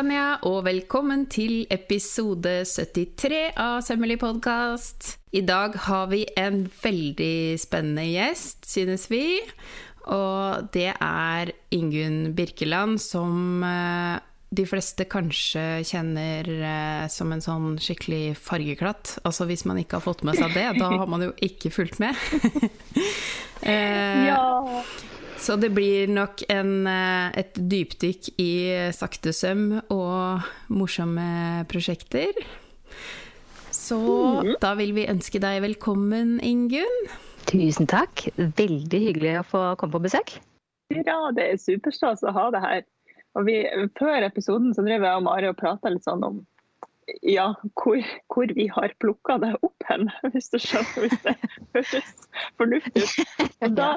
Tanja, og velkommen til episode 73 av Sømmelig podkast. I dag har vi en veldig spennende gjest, synes vi. Og det er Ingunn Birkeland, som eh, de fleste kanskje kjenner eh, som en sånn skikkelig fargeklatt. Altså hvis man ikke har fått med seg det, da har man jo ikke fulgt med. Eh, ja. Så det blir nok en, et dypdykk i sakte søm og morsomme prosjekter. Så mm. da vil vi ønske deg velkommen, Ingunn. Tusen takk. Veldig hyggelig å få komme på besøk. Ja, det er superstas å ha det her. Og vi, før episoden så drev jeg og Mari og prata litt sånn om ja, hvor, hvor, vi har plukka det opp hen, hvis du skjønner. Hvis det høres fornuftig ut. Og da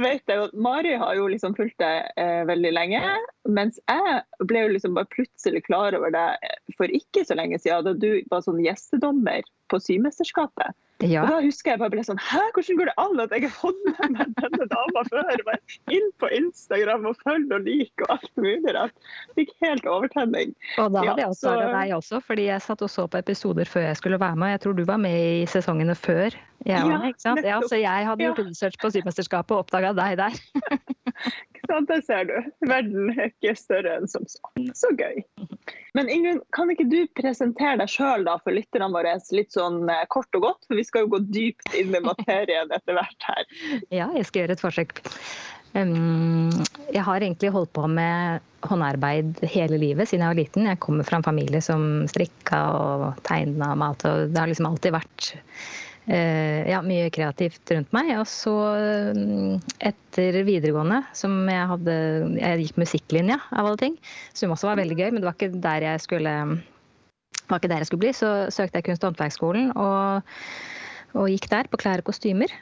vet jeg jo at Mari har jo liksom fulgt det eh, veldig lenge. Mens jeg ble jo liksom bare plutselig klar over det for ikke så lenge siden, da du var sånn gjestedommer på Symesterskapet. Ja. Og da husker jeg bare ble sånn Hæ, hvordan går det an at jeg har fått med meg denne dama før? Bare inn på Instagram og følg og lik og alt mulig rart. Fikk helt overtenning. Og da hadde jeg også så... deg også, fordi jeg satt og så på episoder før jeg skulle være med. Jeg tror du var med i sesongene før jeg ja ikke sant? Ja, så jeg hadde gjort research på Symesterskapet og oppdaga deg der. sant, der ser du. Verden er ikke større enn som så. Så gøy. Men Ingunn, kan ikke du presentere deg sjøl for lytterne våre litt sånn eh, kort og godt? For vi skal jo gå dypt inn i materien etter hvert her. Ja, jeg skal gjøre et forsøk. Jeg har egentlig holdt på med håndarbeid hele livet siden jeg var liten. Jeg kommer fra en familie som strikka og tegna og malte, og det har liksom alltid vært ja, mye kreativt rundt meg. Og så mm, etter videregående, som jeg hadde Jeg gikk musikklinja, av alle ting. Som også var veldig gøy, men det var ikke der jeg skulle der jeg skulle bli. Så søkte jeg Kunst- og håndverksskolen og, og, gikk der på klær og kostymer.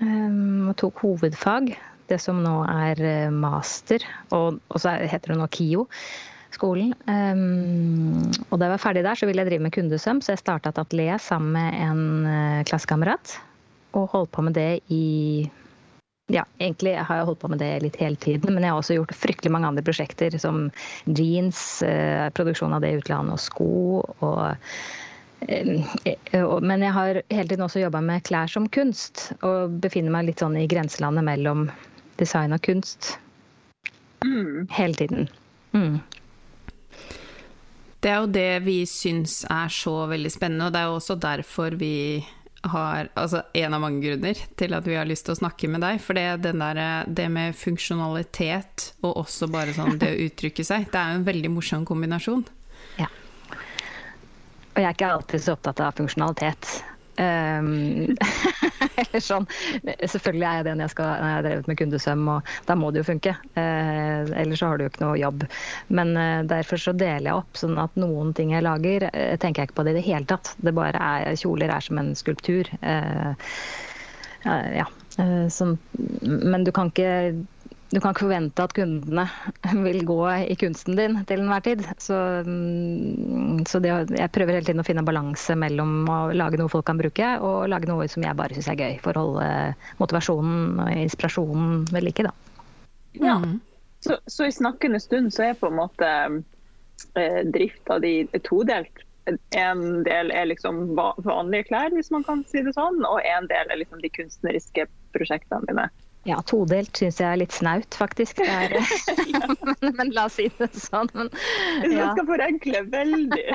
Um, og tok hovedfag, det som nå er eh, master, og, og så heter det nå KIO skolen. Um, og da jeg var ferdig der, så ville jeg drive med kundesøm, så jeg starta et atelier sammen med en uh, klassekamerat. Og holdt på med det i ja, egentlig har jeg holdt på med det litt hele tiden, men jeg har også gjort fryktelig mange andre prosjekter, som jeans, uh, produksjon av det i utlandet, og sko. og uh, men jeg har hele tiden også jobba med klær som kunst, og befinner meg litt sånn i grenselandet mellom design og kunst. Mm. Hele tiden. Mm. Det er jo det vi syns er så veldig spennende, og det er jo også derfor vi har Altså en av mange grunner til at vi har lyst til å snakke med deg. For det, der, det med funksjonalitet og også bare sånn det å uttrykke seg, det er jo en veldig morsom kombinasjon. Ja. Og jeg er ikke alltid så opptatt av funksjonalitet. Um, eller sånn. Selvfølgelig er jeg det når jeg, skal, når jeg har drevet med kundesøm, og da må det jo funke. Uh, ellers så har du jo ikke noe jobb. Men uh, derfor så deler jeg opp, sånn at noen ting jeg lager, uh, tenker jeg ikke på det i det hele tatt. Det bare er, Kjoler er som en skulptur. ja. Sånn, men du kan ikke du kan ikke forvente at kundene vil gå i kunsten din til enhver tid. Så, mm, så det, jeg prøver hele tiden å finne en balanse mellom å lage noe folk kan bruke, og lage noe som jeg bare syns er gøy. For å holde motivasjonen og inspirasjonen ved like, da. Ja. Mm. Så, så, i snakkende stund så er på en måte eh, drifta di todelt. En del er liksom vanlige klær, hvis man kan si det sånn, og en del er liksom de kunstneriske prosjektene dine. Ja, todelt syns jeg er litt snaut, faktisk. Er, men, men, la oss si det sånn. Men, ja. Man skal forenkle veldig.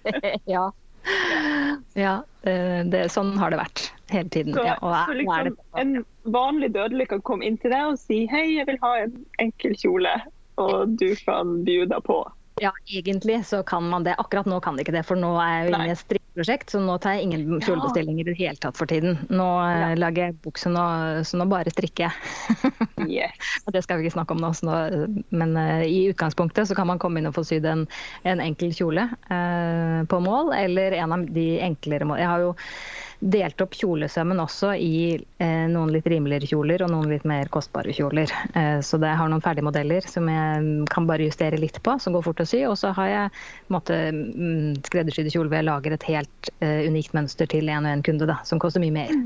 ja. ja det, sånn har det vært hele tiden. Så, ja, så liksom, en vanlig dødelig kan komme inn til deg og si hei, jeg vil ha en enkel kjole, og du kan bjuda på. Ja, egentlig så kan man det. Akkurat nå kan det ikke det, for nå er jeg jo inne i et strikkeprosjekt, så nå tar jeg ingen kjolebestillinger i det hele tatt for tiden. Nå eh, ja. lager jeg bukse, så nå bare strikker jeg. yes. det skal vi ikke snakke om nå, nå men uh, i utgangspunktet så kan man komme inn og få sydd en, en enkel kjole uh, på mål, eller en av de enklere mål. Jeg har jo delt opp kjolesømmen også i eh, noen litt rimeligere kjoler og noen litt mer kostbare kjoler. Eh, så jeg har noen ferdige modeller som jeg kan bare justere litt på, som går fort å sy. Og så har jeg mm, skreddersydde kjoler hvor jeg lager et helt eh, unikt mønster til en og en kunde, da, som koster mye mer.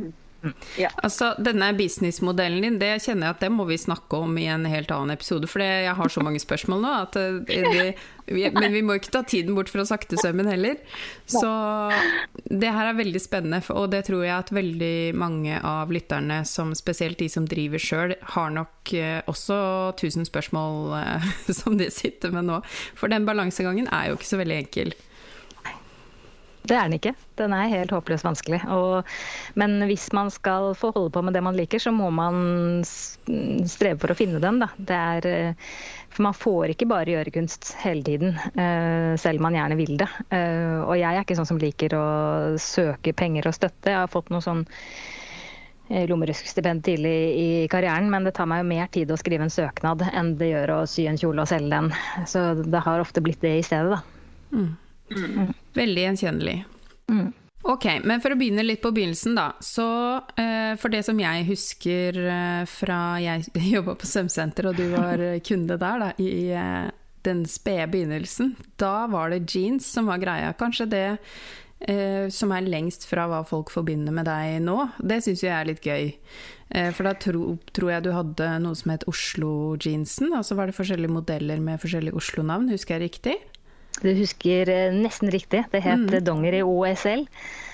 Ja. Altså, denne businessmodellen din, det kjenner jeg at det må vi snakke om i en helt annen episode. For jeg har så mange spørsmål nå. At det, det, men vi må ikke ta tiden bort fra saktesømmen heller. Så det her er veldig spennende, og det tror jeg at veldig mange av lytterne, som spesielt de som driver sjøl, har nok eh, også tusen spørsmål eh, som de sitter med nå. For den balansegangen er jo ikke så veldig enkel. Det er den ikke. Den er helt håpløst vanskelig. Og, men hvis man skal få holde på med det man liker, så må man streve for å finne den. Er, eh, for man får ikke bare gjøre kunst hele tiden, eh, selv om man gjerne vil det. Eh, og jeg er ikke sånn som liker å søke penger og støtte. Jeg har fått noe sånn lommeruskstipend tidlig i karrieren, men det tar meg jo mer tid å skrive en søknad enn det gjør å sy en kjole og selge den. Så det har ofte blitt det i stedet, da. Mm. Mm. Veldig gjenkjennelig. Mm. Ok, men for å begynne litt på begynnelsen, da. Så eh, for det som jeg husker eh, fra jeg jobba på svømmesenter, og du var kunde der, da, i eh, den spede begynnelsen, da var det jeans som var greia. Kanskje det eh, som er lengst fra hva folk forbinder med deg nå. Det syns jeg er litt gøy. Eh, for da tro, tror jeg du hadde noe som het Oslo-jeansen, og så var det forskjellige modeller med forskjellige Oslo-navn, husker jeg riktig? Du husker eh, nesten riktig. Det het mm. Dongeri OSL.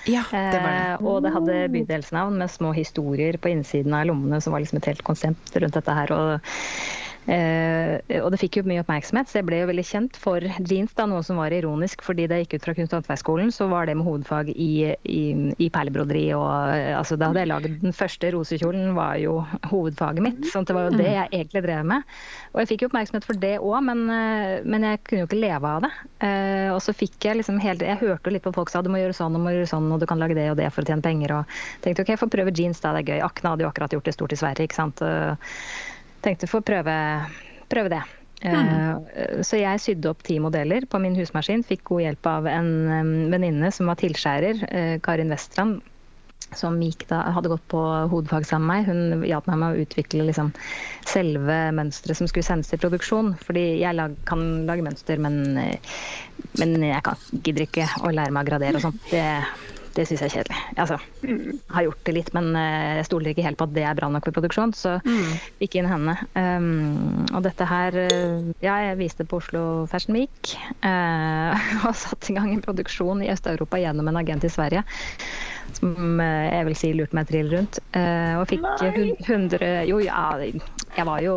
Ja, det var det. Eh, og det hadde bydelsnavn med små historier på innsiden av lommene som var liksom et helt konsept rundt dette her. Og Eh, og det fikk jo mye oppmerksomhet, så jeg ble jo veldig kjent for jeans. da, Noe som var ironisk, fordi da jeg gikk ut fra kunst- og håndverksskolen, så var det med hovedfag i, i, i perlebroderi. og eh, altså Da hadde jeg lagd den første rosekjolen, var jo hovedfaget mitt. sånn det var jo det jeg egentlig drev med. Og jeg fikk jo oppmerksomhet for det òg, men, eh, men, jeg kunne jo ikke leve av det. Eh, og så fikk jeg liksom helt Jeg hørte jo litt på folk sa du må gjøre sånn og må gjøre sånn, og du kan lage det og det for å tjene penger. og tenkte ok, jeg får prøve jeans, da, det er gøy. Akne hadde jo akkurat gjort det stort i Sverige. ikke sant? Tenkte få prøve, prøve det. Mm. Så jeg sydde opp ti modeller på min husmaskin. Fikk god hjelp av en venninne som var tilskjærer, eh, Karin Weststrand. Som da, hadde gått på hodefag sammen med meg. Hun hjalp meg med å utvikle liksom, selve mønsteret som skulle sendes til produksjon. Fordi jeg lag, kan lage mønster, men, eh, men jeg kan, gidder ikke å lære meg å gradere og sånt. Det, det syns jeg er kjedelig. Altså, mm. har gjort det litt, men eh, jeg stoler ikke helt på at det er bra nok for produksjon, så mm. ikke inn henne. Um, og dette her eh, Ja, jeg viste på Oslo Fashion Week uh, og satte i gang en produksjon i Øst-Europa gjennom en agent i Sverige. Som jeg vil si lurte meg trill rundt. Uh, og fikk Nei. 100 Jo, ja, jeg var jo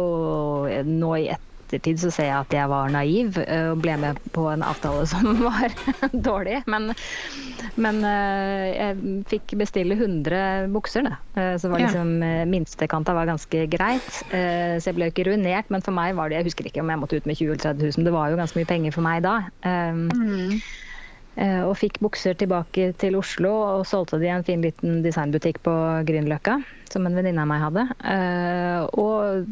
nå i ett ettertid så ser jeg at jeg var naiv eh, og ble med på en avtale som var dårlig. Men, men eh, jeg fikk bestille 100 bukser, da. Eh, så var liksom minstekanta var ganske greit. Så jeg ble jo ikke ruinert, men for meg var det Jeg husker ikke om jeg måtte ut med 20 000 30 000, det var jo ganske mye penger for meg da. Mm. Og fikk bukser tilbake til Oslo og solgte de i en fin liten designbutikk på Grünerløkka som en venninne av meg hadde. Eh, og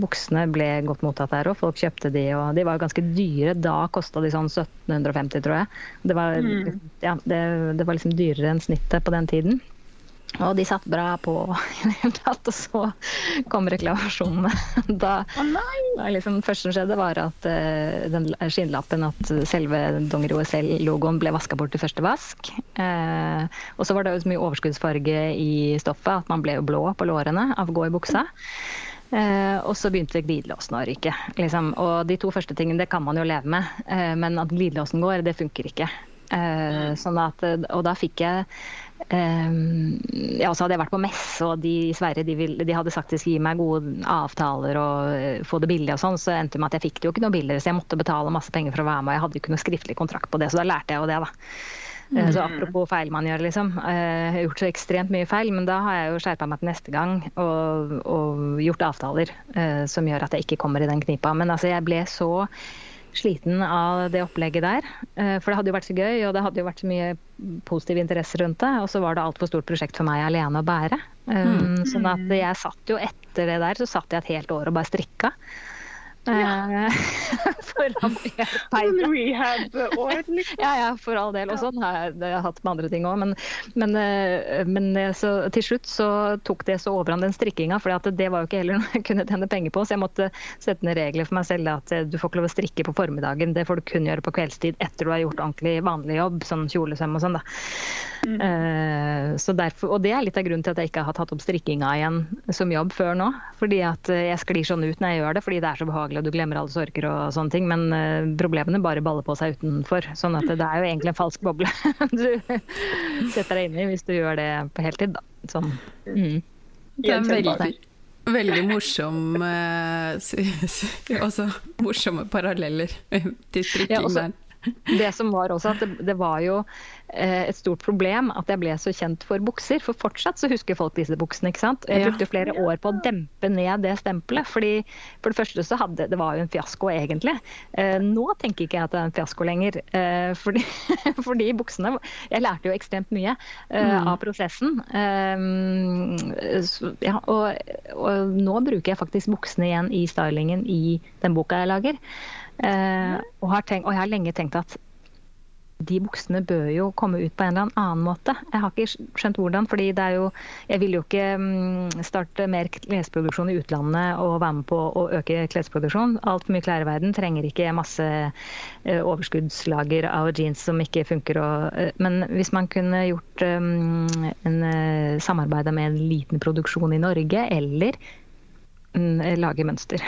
buksene ble godt mottatt der òg. Folk kjøpte de, og de var ganske dyre. Da kosta de sånn 1750, tror jeg. Det var, mm. ja, det, det var liksom dyrere enn snittet på den tiden. Og de satt bra på i det hele tatt, og så kom reklamasjonene. Da, da liksom, det første som skjedde, var at uh, den skinnlappen, at selve Donger OSL-logoen ble vaska bort til første vask. Uh, og så var det jo så mye overskuddsfarge i stoffet at man ble jo blå på lårene av å gå i buksa. Uh, og så begynte glidelåsen å ryke. Liksom. Og de to første tingene det kan man jo leve med, men at glidelåsen går, det funker ikke. Sånn at, og da fikk jeg Um, ja, så hadde jeg vært på messe, og de i Sverige de, ville, de hadde sagt de skulle gi meg gode avtaler og uh, få det billig og sånn, så endte det med at jeg fikk det jo ikke noe billigere, så jeg måtte betale masse penger for å være med, og jeg hadde jo ikke noe skriftlig kontrakt på det, så da lærte jeg jo det, da. Mm. Uh, så apropos feil man gjør, liksom. Uh, jeg har gjort så ekstremt mye feil, men da har jeg jo skjerpa meg til neste gang og, og gjort avtaler som gjør at jeg ikke kommer i den knipa. Men altså, jeg ble så sliten av det opplegget der. Eh, for det hadde jo vært så gøy, og det hadde jo vært så mye positiv interesse rundt det. Og så var det altfor stort prosjekt for meg alene å bære. Mm. Sånn at jeg satt jo etter det der, så satt jeg et helt år og bare strikka. Ja. for Rehab-år, liksom. Ja, ja, for all del. Og sånn har jeg, jeg hatt med andre ting òg. Men, men, eh, men eh, så, til slutt så tok det så overhånd den strikkinga, for det var jo ikke heller noe jeg kunne tjene penger på. Så jeg måtte sette ned regler for meg selv at eh, du får ikke lov å strikke på formiddagen. Det får du kun gjøre på kveldstid etter du har gjort ordentlig vanlig jobb, sånn kjolesøm og sånn. da. Mm. Uh, så derfor, og det er litt av grunnen til at jeg ikke har tatt opp strikkinga igjen som jobb før nå. Fordi at eh, jeg sklir sånn ut når jeg gjør det, fordi det er så behagelig og du glemmer alle sorger og sånne ting. Men uh, problemene bare baller på seg utenfor. Sånn at det, er jo egentlig en falsk boble du setter deg inn i hvis du gjør det på heltid, da. Sånn. Mm. Det er veldig, veldig morsom Også morsomme paralleller til strikkingen ja, der. Det som var også at det, det var jo eh, et stort problem at jeg ble så kjent for bukser. For fortsatt så husker folk disse buksene. ikke sant? Jeg brukte flere år på å dempe ned det stempelet. fordi For det første så hadde det var jo en fiasko egentlig. Eh, nå tenker ikke jeg at det er en fiasko lenger. Eh, fordi, fordi, buksene Jeg lærte jo ekstremt mye mm. av prosessen. Så, ja, og, og, nå bruker jeg faktisk buksene igjen i stylingen i den boka jeg lager. Eh, og, har tenkt, og jeg har lenge tenkt at de buksene bør jo komme ut på en eller annen måte. Jeg har ikke skjønt hvordan, fordi det er jo Jeg vil jo ikke mm, starte mer klesproduksjon i utlandet og være med på å øke klesproduksjon. Altfor mye klær i verden trenger ikke masse eh, overskuddslager av jeans som ikke funker. Og, eh, men hvis man kunne gjort um, en samarbeid med en liten produksjon i Norge, eller Mm, lage mønster.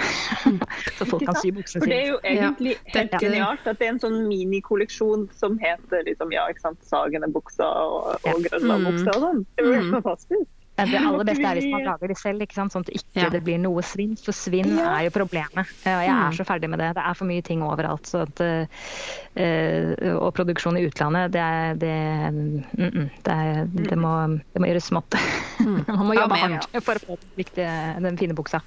så folk kan sy buksene sine. For det er jo egentlig ja, helt genialt at det er en sånn minikolleksjon som heter liksom, ja, ikke sant, Sagene buksa og, og Grønland-buksa og sånn. Det er jo helt mm. fantastisk. Det aller beste er hvis man lager det selv, ikke sant? sånn at ikke ja. det blir noe svinn. For svinn ja. er jo problemet. Jeg er mm. så ferdig med det. Det er for mye ting overalt. Så at, uh, og produksjon i utlandet, det, er, det, mm, mm, det, er, det, må, det må, gjøres smått. Mm. man må jobbe Amen. hardt for å få den fine buksa.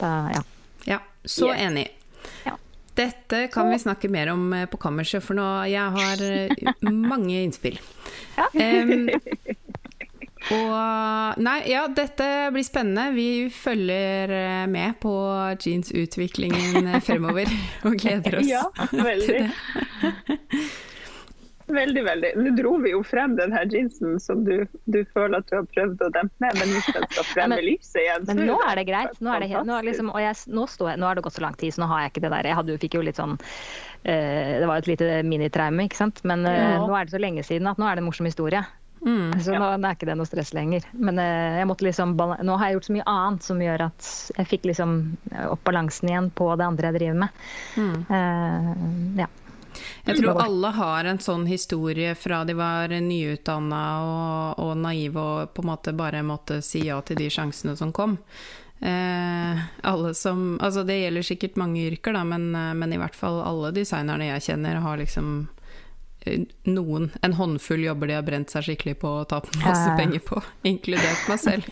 Da, ja. ja. så enig. Ja. Dette kan vi snakke mer om eh, på kammerset, for nå jeg har eh, mange innspill. Ja. Um, og Nei, ja, dette blir spennende. Vi følger eh, med på jeansutviklingen fremover og gleder oss ja, veldig. Veldig, veldig. Nå dro vi jo frem den her jeansen som du, du, føler at du har prøvd å dempe ned, men hvis den skal frem i lyset igjen Men nå er det greit. Nå er det, nå er liksom, og jeg, nå, jeg, nå har det gått så lang tid, så nå har jeg ikke det der. Jeg hadde, fikk jo litt sånn uh, Det var et lite minitraume, ikke sant. Men uh, ja. nå er det så lenge siden at nå er det en morsom historie. Mm, så nå, nå, er ikke det noe stress lenger. Men eh, jeg måtte liksom, nå har jeg gjort så mye annet som gjør at jeg fikk liksom eh, opp balansen igjen på det andre jeg driver med. Mm. Uh, ja. Jeg tror alle har en sånn historie fra de var nyutdanna og, og naive og på en måte bare måtte si ja til de sjansene som kom. Eh, alle som, altså det gjelder sikkert mange yrker, da, men, men, i hvert fall alle designerne jeg kjenner, har liksom noen, en håndfull jobber de har brent seg skikkelig på å tape masse penger på, inkludert meg selv.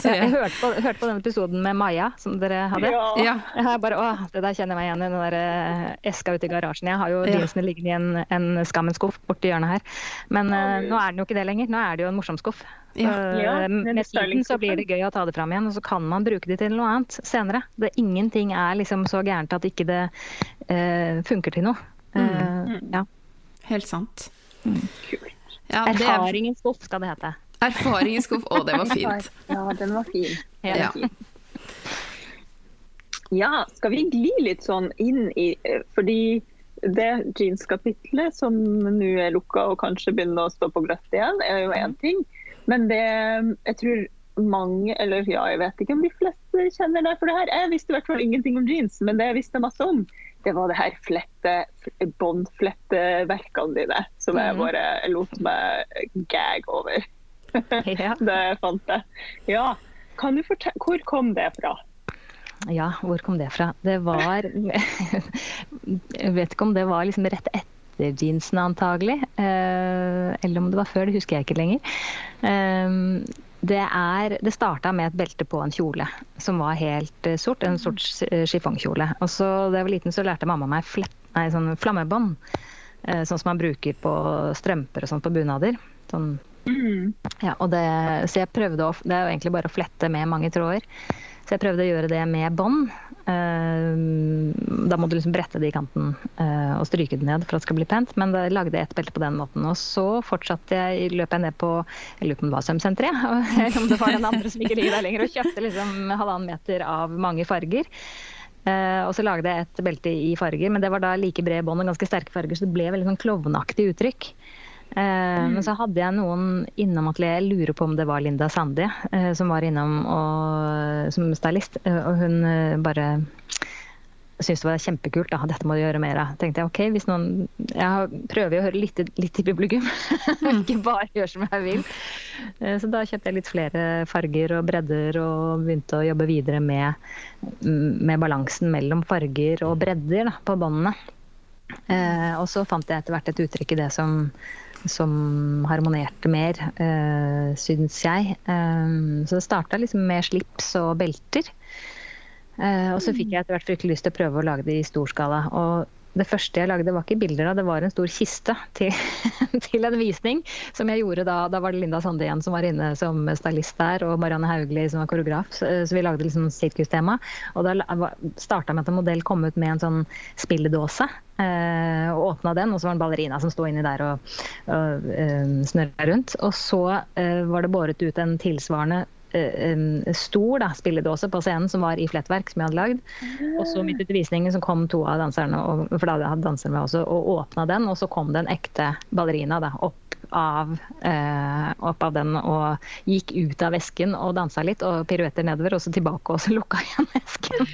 Så jeg, jeg hørte, på, hørte på den episoden med Maja som dere hadde. Ja. Jeg bare, å, det der kjenner jeg meg igjen i, den der eh, eska ute i garasjen. Jeg har jo jeansene ja. liggende i en, en skammens skuff borti hjørnet her. Men uh, nå er den jo ikke det lenger. Nå er det jo en morsom skuff. Ja. Uh, med tiden så blir det gøy å ta det fram igjen, og så kan man bruke det til noe annet senere. Det, ingenting er liksom så gærent at ikke det uh, funker til noe. Uh, mm. Ja. Helt sant. Mm. Ja, Erfaringens skuff skal det hete. Erfaringens skuff, å det var fint. Ja, den var fin. Ja. ja, skal vi gli litt sånn inn i Fordi det jeans-kapitlet som nå er lukka og kanskje begynner å stå på gløtt igjen, er jo én ting. Men det jeg tror mange, eller ja, jeg vet ikke om de fleste kjenner deg for det her. Jeg visste i hvert fall ingenting om jeans, men det jeg visste masse om, det var det her flette, båndfletteverkene dine som jeg mhm. bare lot meg gag over. Det fant jeg. Ja, kan du fortelle, Hvor kom det fra? Ja, hvor kom det fra? Det var Jeg vet ikke om det var liksom rett etter jeansene antagelig. Eh, eller om det var før, det husker jeg ikke lenger. Eh, det, er, det starta med et belte på en kjole som var helt uh, sort. En sort chiffongkjole. Og så da jeg var liten, så lærte mamma meg flett, nei, sånn flammebånd. Uh, sånn som man bruker på strømper og sånn på bunader. Sånn. Mm. Ja, og det, så jeg prøvde å Det er jo egentlig bare å flette med mange tråder. Så jeg prøvde å gjøre det med bånd. Eh, da må du liksom brette det i kanten eh, og stryke det ned for at det skal bli pent. Men da lagde jeg et belte på den måten. Og så fortsatte jeg, løp jeg ned på jeg lurer på om det var Sømsenteret, eller om det var den andre som ikke ligger der lenger, og kjøpte liksom halvannen meter av mange farger. Uh, og så lagde jeg et belte i farger, men det var da like bred bånd og ganske sterke farger, så det ble veldig sånn klovnaktig uttrykk. Mm. Men så hadde jeg noen innom atelieret, jeg lurer på om det var Linda Sandi, som var innom og, som stylist. Og hun bare syntes det var kjempekult. Da. Dette må du gjøre mer av. tenkte Jeg ok, hvis noen, jeg prøver å høre litt, litt i publikum, mm. ikke bare gjøre som jeg vil. Eh, så da kjøpte jeg litt flere farger og bredder og begynte å jobbe videre med, med balansen mellom farger og bredder da, på båndene. Eh, og så fant jeg etter hvert et uttrykk i det som, som harmonerte mer, eh, syns jeg. Um, så det starta liksom med slips og belter. Uh, og så fikk jeg etter hvert fryktelig lyst til å prøve å lage det i stor skala. Og det første jeg lagde var ikke bilder det var en stor kiste til, til, en visning. Som jeg gjorde da. Da var det Linda Sande igjen som var inne som stylist der, og Marianne Hauglie som var koreograf. Så, så vi lagde liksom sirkustema. Og da starta med at en modell kom ut med en sånn spilledåse. Eh, og åpna den, og så var det en ballerina som sto inni der og, og eh, snurra rundt. Og så eh, var det båret ut en tilsvarende stor da, spilledåse på scenen som var i flettverk, som jeg hadde lagd. Og så midt ute i visningen så kom to av danserne, og, for da hadde jeg dansere med også, og åpna den. Og så kom det en ekte ballerina da, opp av, eh, opp av den og gikk ut av vesken og dansa litt og piruetter nedover, og så tilbake og så lukka igjen vesken.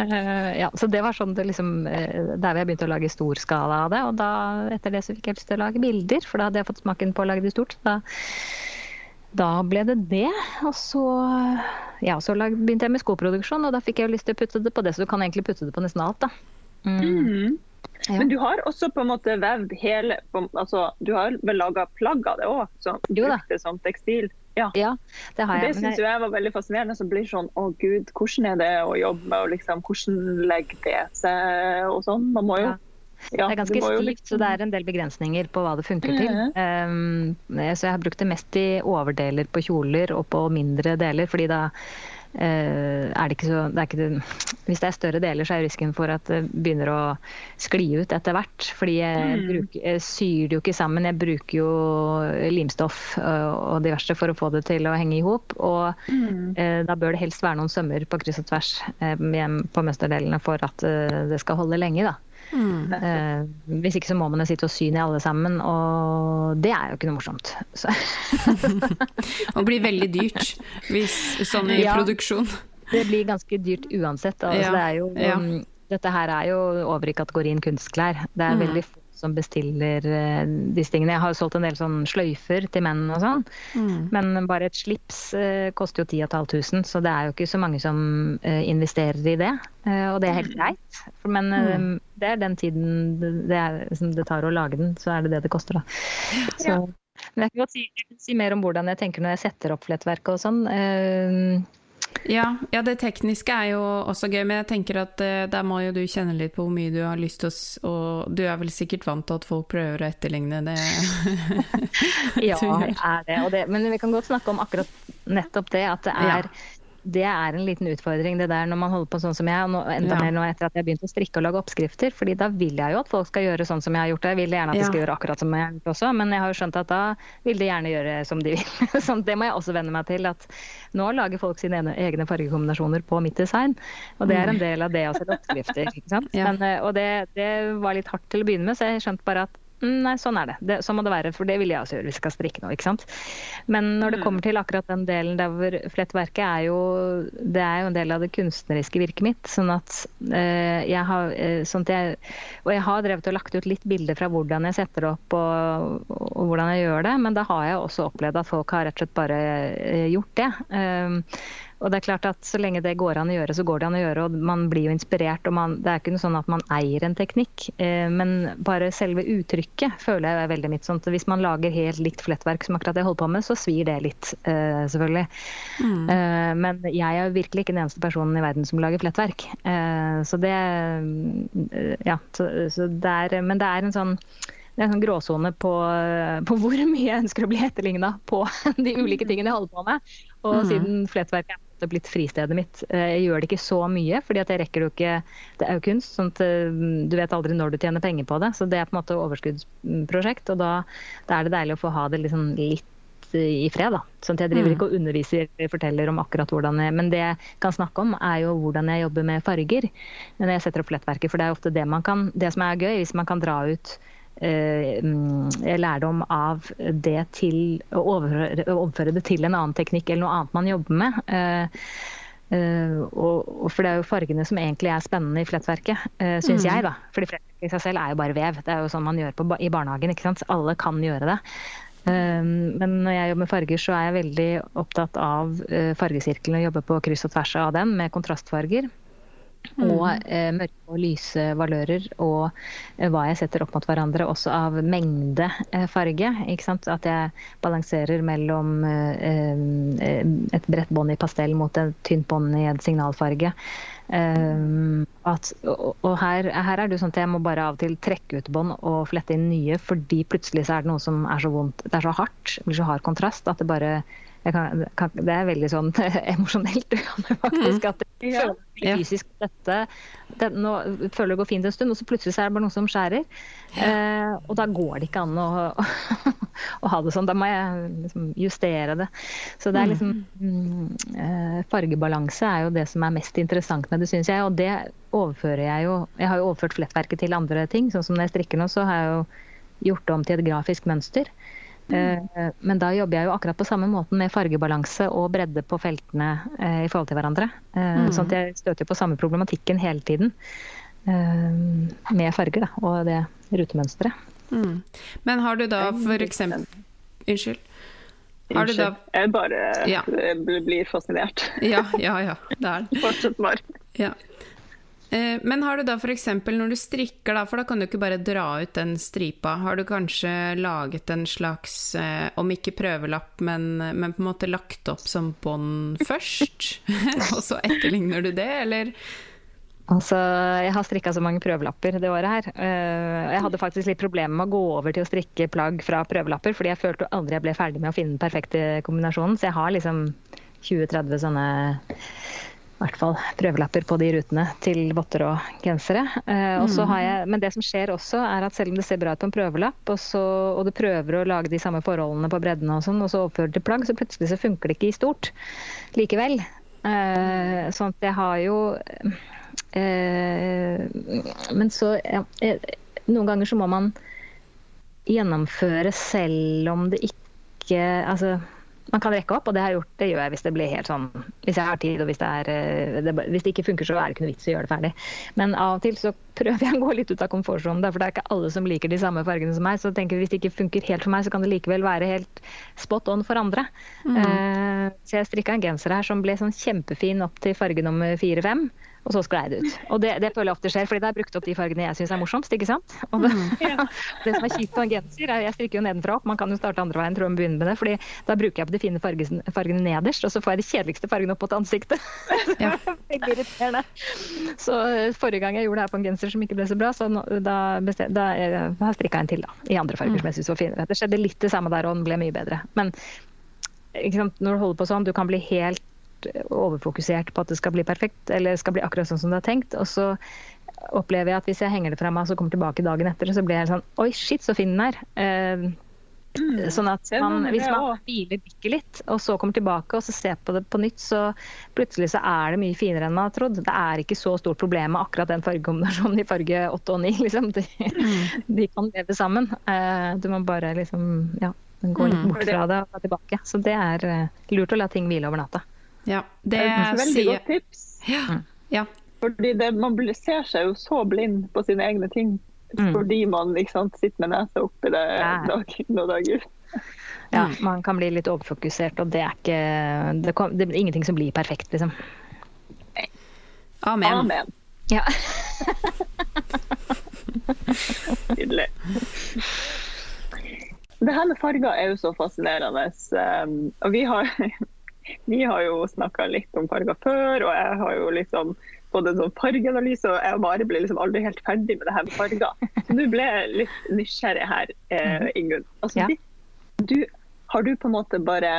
uh, ja, så det var sånn det liksom uh, Der jeg begynte å lage stor skala av det. Og da, etter det så fikk jeg lyst til å lage bilder, for da hadde jeg fått smaken på å lage det stort. Da da ble det det. Og så, ja, så begynte jeg med skoproduksjon, og da fikk jeg lyst til å putte det på det. Så du kan egentlig putte det på nesten alt, da. Mm. Mm. Ja. Men du har også på en måte vevd hele altså, Du har vel laga plagg av det òg, som brukte som tekstil? Ja. ja. det har jeg. Det syns jeg var veldig fascinerende. Som blir sånn å gud, hvordan er det å jobbe med og liksom, hvordan legger det seg og sånn. Man må jo ja. Ja, det er ganske stivt, så det er en del begrensninger på hva det funker til. Um, så jeg har brukt det mest i overdeler på kjoler og på mindre deler, fordi da uh, er det ikke så det er ikke, Hvis det er større deler, så er risken for at det begynner å skli ut etter hvert. Fordi jeg, mm. bruker, jeg syr det jo ikke sammen. Jeg bruker jo limstoff uh, og diverse for å få det til å henge i hop. Og mm. uh, da bør det helst være noen sømmer på kryss og tvers på mønsterdelene for at det skal holde lenge. da. Mm. Eh, hvis ikke så må man jo sitte og sy ned alle sammen, og det er jo ikke noe morsomt. og blir veldig dyrt hvis, sånn i ja, produksjon. Det blir ganske dyrt uansett. Altså, ja. det jo, ja. Um, dette her er jo over i kategorien kunstklær. Det er mm. veldig som bestiller uh, disse tingene. Jeg har jo solgt en del sånn sløyfer til menn og sånn, mm. men bare et slips uh, koster jo 10 500, så det er jo ikke så mange som uh, investerer i det. og det er helt greit. Men mm. det er den tiden det, er, det, tar å lage den, så er det det det koster, da. Så, ja. Men jeg kan godt si, si, mer om hvordan jeg tenker når jeg setter opp flettverket og sånn. Ja, ja, det tekniske er jo også gøy, men jeg tenker at uh, der må jo du kjenne litt på hvor mye du har lyst til å Og du er vel sikkert vant til at folk prøver å etterligne det? ja, jeg er det, det, Men vi kan godt snakke om akkurat nettopp det, at det er ja det er en liten utfordring det der når man holder på sånn som jeg, og nå, enda ja. mer nå etter at jeg har begynt å strikke og lage oppskrifter. fordi da vil jeg jo at folk skal gjøre sånn som jeg har gjort det. Jeg vil gjerne at de skal gjøre akkurat som jeg har gjort også, men jeg har jo skjønt at da vil de gjerne gjøre som de vil. sånn, det må jeg også venne meg til. At nå lager folk sine egne fargekombinasjoner på mitt design. Og det er en mm. del av det å sette oppskrifter. ikke sant? Men, eh, og det, det var litt hardt til å begynne med, så jeg skjønte bare at nei, sånn er det. det. Sånn må det være, for det vil jeg også gjøre hvis jeg skal strikke noe. ikke sant? Men når det mm. kommer til akkurat den delen der hvor flettverket er jo Det er jo en del av det kunstneriske virket mitt. Sånn at øh, jeg har øh, sånn at jeg, Og jeg har drevet og lagt ut litt bilder fra hvordan jeg setter det opp og, og, hvordan jeg gjør det, men da har jeg også opplevd at folk har rett og slett bare øh, gjort det. Eh, og det er klart at Så lenge det går an å gjøre, så går det an å gjøre. og Man blir jo inspirert. og man, Det er ikke noe sånn at man eier en teknikk, eh, men bare selve uttrykket føler jeg er veldig mitt. sånn at Hvis man lager helt likt flettverk som akkurat jeg holder på med, så svir det litt, eh, selvfølgelig. Mm. Eh, men jeg er virkelig ikke den eneste personen i verden som lager flettverk. Eh, så det eh, Ja. Så, så det er, men det er en sånn det er en sånn gråsone på, på, hvor mye jeg ønsker å bli etterligna på de ulike tingene jeg holder på med. Og mm. siden flettverket er måte blitt fristedet mitt. Eh, jeg gjør det ikke så mye, fordi at jeg rekker det jo ikke Det er jo kunst, sånn at eh, du vet aldri når du tjener penger på det. Så det er på en måte overskuddsprosjekt, og da, da er det deilig å få ha det liksom litt i fred. da. Sånn at Jeg driver mm. ikke og underviser eller forteller om akkurat hvordan jeg Men det jeg kan snakke om, er jo hvordan jeg jobber med farger når jeg setter opp flettverket. For det er ofte det man kan Det som er gøy, hvis man kan dra ut eh, lærdom av det til å overføre, det til en annen teknikk eller noe annet man jobber med. Eh, Uh, og, for det er jo fargene som egentlig er spennende i flettverket, uh, syns mm. jeg. da. Fordi flettverket i seg selv er jo bare vev. Det er jo sånn man gjør på, i barnehagen. ikke sant? Alle kan gjøre det. Men når jeg jobber med farger, så er jeg veldig opptatt av fargesirkelen og jobber på kryss og tvers av den med kontrastfarger. Mm. Og eh, mørke og lyse valører, og eh, hva jeg setter opp mot hverandre, også av mengde eh, farge. At jeg balanserer mellom eh, eh, et bredt bånd i pastell mot et tynt bånd i en signalfarge. Um, at, og, og her, her, er det sånn at jeg må bare av og til trekke ut bånd og flette inn nye, fordi plutselig så er det noe som er så vondt. Det er så hardt, eller så hard kontrast, at det bare kan, kan, det er veldig sånn emosjonelt faktisk. Mm. At jeg ja. føler fysisk dette det, Nå føler det går fint en stund, og så plutselig så er det bare noe som skjærer. Ja. Eh, og da går det ikke an å, å, ha det sånn. Da må jeg liksom justere det. Så det er liksom mm, eh, Fargebalanse er jo det som er mest interessant med det, syns jeg. Og det overfører jeg jo Jeg har jo overført flettverket til andre ting. Sånn som når jeg strikker nå, så har jeg jo gjort det om til et grafisk mønster. Mm. Eh, men da jobber jeg jo akkurat på samme måten med fargebalanse og bredde på feltene eh, i forhold til hverandre. Eh, mm. Sånn at jeg støter på samme problematikken hele tiden med farger da, og det rutemønsteret. Mm. Men har du da for eksempel Unnskyld. Har Unnskyld. Da... Jeg bare ja. blir fascinert. Ja, ja, ja. Det er det. Fortsett bare. Ja. Eh, men har du da f.eks. når du strikker, da, for da kan du ikke bare dra ut den stripa, har du kanskje laget en slags, eh, om ikke prøvelapp, men, men på en måte lagt opp som bånd først? og så etterligner du det, eller? Altså, jeg har strikka så mange prøvelapper det året her. Eh, jeg hadde faktisk litt problemer med å gå over til å strikke plagg fra prøvelapper, fordi jeg følte aldri jeg ble ferdig med å finne den perfekte kombinasjonen. Så jeg har liksom 20-30 sånne i hvert fall prøvelapper på de rutene til votter og gensere. Eh, mm. jeg, men det som skjer også, er at selv om det ser bra ut på en prøvelapp, og, så, og du prøver å lage de samme forholdene på bredden og sånn, og så overfører til plagg, så plutselig så funker det ikke i stort likevel. Eh, sånn at jeg har jo eh, Men så ja, eh, Noen ganger så må man gjennomføre selv om det ikke Altså man kan rekke opp, og det har gjort. Det gjør jeg hvis det blir helt sånn Hvis jeg har tid, og hvis det, er, eh, det, hvis det ikke funker, så er det ikke noe vits i å gjøre det ferdig. Men av og til så prøver jeg å gå litt ut av komfortsonen, for det er ikke alle som liker de samme fargene som meg. Så jeg tenker hvis det ikke funker helt for meg, så kan det likevel være helt spot on for andre. Mm. Uh, så jeg strikka en genser her som ble sånn kjempefin opp til farge nummer fire-fem og så sklei det ut. Og det, det, føler jeg ofte skjer, fordi det er brukt opp de fargene jeg syns er morsomst. ikke sant? Og det, mm. det som er kjipt på en genser, er jeg strikker jo nedenfra opp, man kan jo starte andre veien, tror jeg, begynne med det, fordi da bruker jeg på de fine fargene, fargene nederst, og så får jeg de kjedeligste fargene opp mot ansiktet. Ja. Veldig irriterende. Så eh, forrige gang jeg gjorde det her på en genser som ikke ble så bra, så da, bestem, da jeg har jeg strikka en til, da. I andre farger mm. som jeg syns var finere. Det skjedde litt det samme der, og den ble mye bedre. Men når du holder på sånn, du kan bli helt overfokusert på at det skal bli perfekt, eller skal bli akkurat sånn som det er tenkt. Og så opplever jeg at hvis jeg henger det fra meg og så kommer tilbake dagen etter, så blir jeg sånn Oi, shit, så fin den er. Uh, Sånn at man, hvis man hviler blikket litt, og så kommer tilbake og så ser på det på nytt, så plutselig så er det mye finere enn man har trodd. Det er ikke så stort problem med akkurat den fargekombinasjonen i farge 8 og 9. Liksom. De, mm. de kan leve sammen. Uh, du må bare liksom ja, gå litt mm. bort fra det og tilbake. Så det er uh, lurt å la ting hvile over natta. Ja, det er et veldig godt tips. Ja. Mm. ja. Fordi det, Man ser seg jo så blind på sine egne ting mm. fordi man sant, sitter med nesa oppi det dag inn og dag ut. Ja, mm. man kan bli litt overfokusert, og det er ikke Det, kom, det er ingenting som blir perfekt, liksom. Amen. Amen. Ja. Nydelig. Det her med farger er jo så fascinerende. Um, og vi har vi har jo snakka litt om farger før, og jeg har jo liksom fått en sånn fargeanalyse, og jeg og Mari ble liksom aldri helt ferdig med det her med farger. Så nå ble jeg litt nysgjerrig her, eh, mhm. Ingunn. Altså, ja. du, har du på en måte bare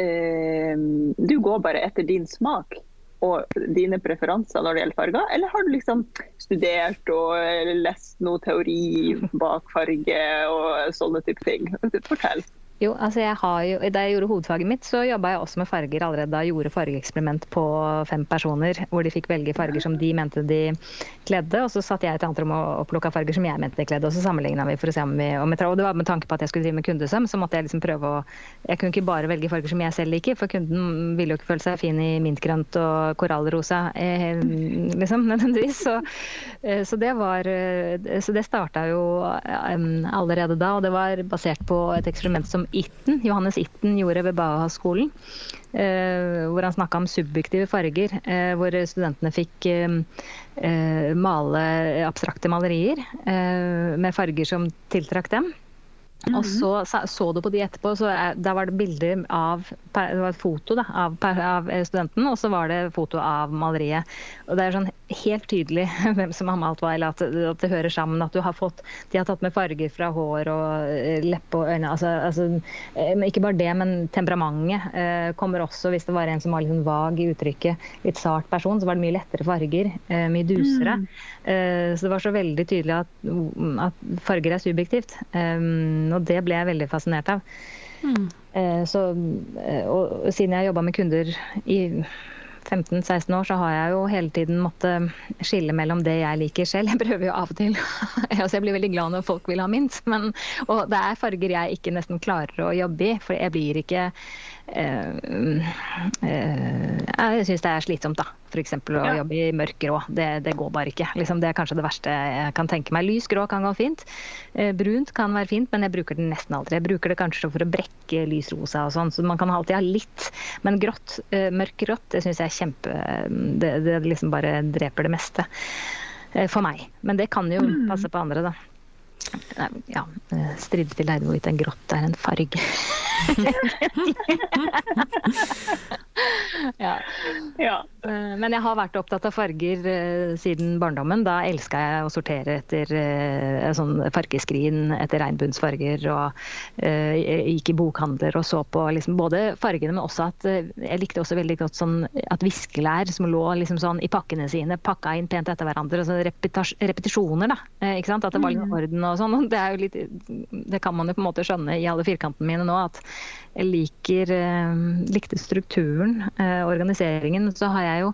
eh, Du går bare etter din smak og dine preferanser når det gjelder farger, eller har du liksom studert og lest noe teori bak farge og sånne type ting? Fortell. Jo, altså jeg jo, Da jeg gjorde hovedfaget mitt, så jobba jeg også med farger allerede da. Jeg gjorde fargeeksperiment på fem personer, hvor de fikk velge farger som de mente de kledde. Og så satt jeg et annet rom og plukka farger som jeg mente de kledde. Og så sammenligna vi for å se om vi om Og det var med tanke på at jeg skulle drive med kundesøm, så måtte jeg liksom prøve å Jeg kunne ikke bare velge farger som jeg selv liker, for kunden ville jo ikke føle seg fin i mintgrønt og korallrosa, eh, liksom, nødvendigvis. Så, eh, så det var eh, Så det starta jo allerede da, og det var basert på et eksperiment som Itten, Johannes Itten gjorde ved Baha-skolen. Eh, hvor han snakka om subjektive farger. Eh, hvor studentene fikk eh, male abstrakte malerier med farger som tiltrakk dem. Mm -hmm. Og så så du på de etterpå, så er, da var det bilder av Det var et foto da, av, av, studenten, og så var det foto av maleriet. Og det er sånn helt tydelig hvem som har malt hva, eller at, at, det hører sammen. At du har fått De har tatt med farger fra hår og eh, leppe og øyne. Altså, altså, eh, ikke bare det, men temperamentet eh, kommer også hvis det var en som var litt sånn vag i uttrykket. Litt sart person, så var det mye lettere farger. Eh, mye dusere. Mm. Eh, så det var så veldig tydelig at, at farger er subjektivt. Eh, og det ble jeg veldig fascinert av. Mm. Så, og siden jeg jobba med kunder i 15-16 år så har jeg jo hele tiden måttet skille mellom det jeg liker selv. Jeg prøver jo av og til. altså jeg blir veldig glad når folk vil ha mint. Men, og det er farger jeg ikke nesten klarer å jobbe i. For jeg blir ikke Eh, eh, jeg syns det er slitsomt, da. F.eks. å ja. jobbe i mørk grå. Det, det, går bare ikke. Liksom, det er kanskje det verste jeg kan tenke meg. Lys grå kan gå fint. Eh, brunt kan være fint, men jeg bruker det nesten aldri. Jeg bruker det kanskje for å brekke lys rosa og sånn, så man kan alltid ha litt. Men grått, mørk grått, det syns jeg er kjempe det, det, liksom bare dreper det meste. For meg. Men det kan jo mm. passe på andre, da. Ja, strides til leide hvorvidt en grått er en farge. ja. ja. Eh, men jeg har vært opptatt av farger uh, siden barndommen. Da elska jeg å sortere etter uh, sånn fargeskrin, etter regnbuensfarger. Og gikk i bokhandler og så på liksom, både fargene, men også at jeg likte også veldig godt sånn at viskelær som lå liksom sånn i pakkene sine, pakka inn pent etter hverandre. og så repetisjoner, da. ikke sant? At det var litt mm. orden og sånn. Det, litt, det kan man jo på en måte skjønne i alle firkantene mine nå. at jeg liker, likte strukturen, organiseringen. Så har jeg jo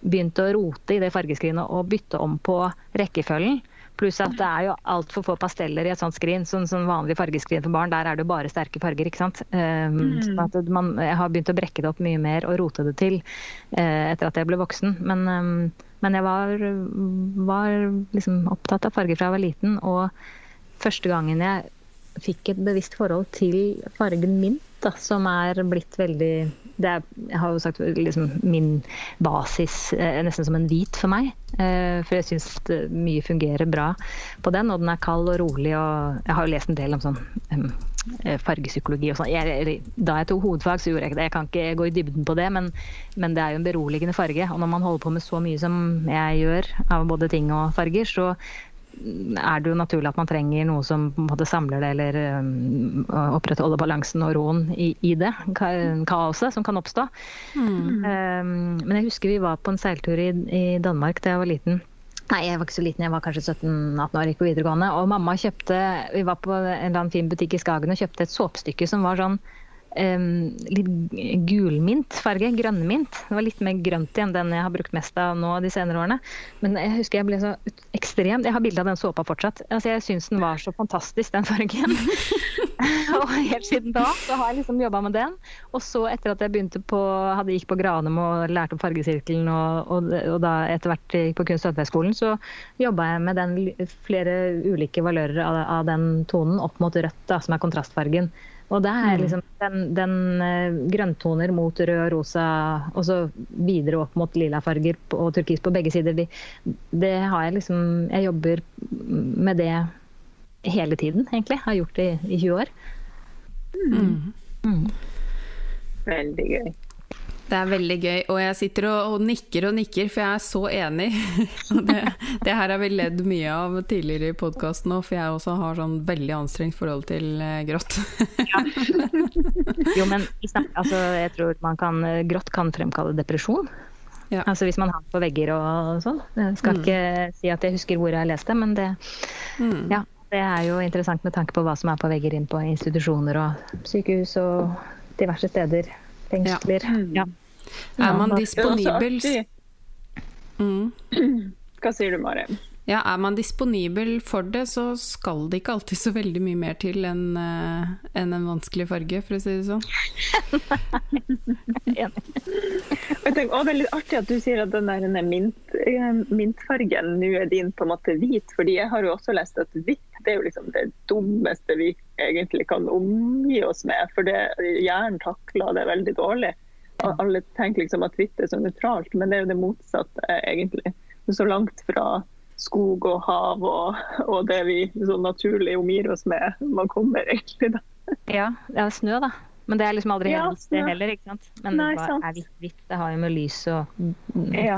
begynt å rote i det fargeskrinet og bytte om på rekkefølgen. Pluss at det er jo altfor få pasteller i et sånt skrin. Sånn, sånn vanlig fargeskrin for barn, der er det jo bare sterke farger. ikke sant? Um, sånn man, jeg har begynt å brekke det opp mye mer og rote det til uh, etter at jeg ble voksen. Men, um, men jeg var, var liksom opptatt av farger fra jeg var liten. Og første gangen jeg fikk et bevisst forhold til fargen mint, da, som er blitt veldig det er, jeg har jo sagt liksom, min basis eh, nesten som en hvit for meg. Eh, for jeg syns mye fungerer bra på den, og den er kald og rolig. og Jeg har jo lest en del om sånn um, fargepsykologi og sånn. Da jeg tok hovedfag, så gjorde jeg ikke det. Jeg kan ikke gå i dybden på det, men, men, det er jo en beroligende farge. Og når man holder på med så mye som jeg gjør av både ting og farger, så er det jo naturlig at man trenger noe som samler det, eller um, opprettholder balansen og roen i, i det kaoset som kan oppstå. Mm. Um, men jeg husker vi var på en seiltur i, i Danmark da jeg var liten. Nei, jeg var ikke så liten, jeg var kanskje 17-18 år, gikk på videregående. Og mamma kjøpte Vi var på en eller annen fin butikk i Skagen og kjøpte et såpestykke som var sånn um, litt gulmintfarge. Grønnmint. Det var litt mer grønt igjen den jeg har brukt mest av nå de senere årene. Men jeg husker jeg ble så ekstrem. Jeg har bilde av den såpa fortsatt. Altså, jeg syns den var så fantastisk, den fargen. og helt siden da så har jeg liksom jobba med den. Og så etter at jeg begynte på hadde gikk på Granum og lærte opp fargesirkelen, og, og, og da etter hvert gikk på Kunst- og håndverksskolen, så jobba jeg med den flere ulike valører av, av den tonen opp mot rødt, da, som er kontrastfargen. Og det er mm. liksom den, den uh, grønntoner mot rød og rosa, og så videre opp mot lila farger og turkis på begge sider. De, det har jeg liksom Jeg jobber med det hele tiden, egentlig. Har gjort det i, i 20 år. Mm. Mm. Veldig gøy. Det er veldig gøy, og jeg sitter og, og nikker og nikker, for jeg er så enig. det, det, her har vi ledd mye av tidligere i podkasten òg, for jeg også har sånn veldig anstrengt forhold til eh, grått. jo, men altså, jeg tror man kan Grått kan fremkalle depresjon. Ja. Altså hvis man har det på vegger og sånn. Jeg skal mm. ikke si at jeg husker hvor jeg leste, men det mm. Ja. Det er jo interessant med tanke på hva som er på vegger inn på institusjoner og sykehus og diverse steder. Fengsler. Ja. Er man disponibel mm. Hva sier du, Mari? Ja, er man disponibel for det, så skal det ikke alltid så veldig mye mer til enn uh, en, en vanskelig farge, for å si det sånn. jeg tenker, å, det er litt artig at du sier at den der mint, eh, mintfargen nå er din på en måte hvit, fordi jeg har jo også lest at hvitt det er jo liksom det dummeste vi egentlig kan omgi oss med, for det, hjernen takler det veldig dårlig. Alle tenker liksom at hvitt er så nøytralt, men det er jo det motsatte, egentlig. Så langt fra skog og hav og, og det vi så naturlig omgir oss med. Man kommer egentlig da. Ja, det er snø, da. Men det er liksom aldri ja, det heller, ikke sant. Men Nei, hva er hvitt, hvitt? Det har jo med lys og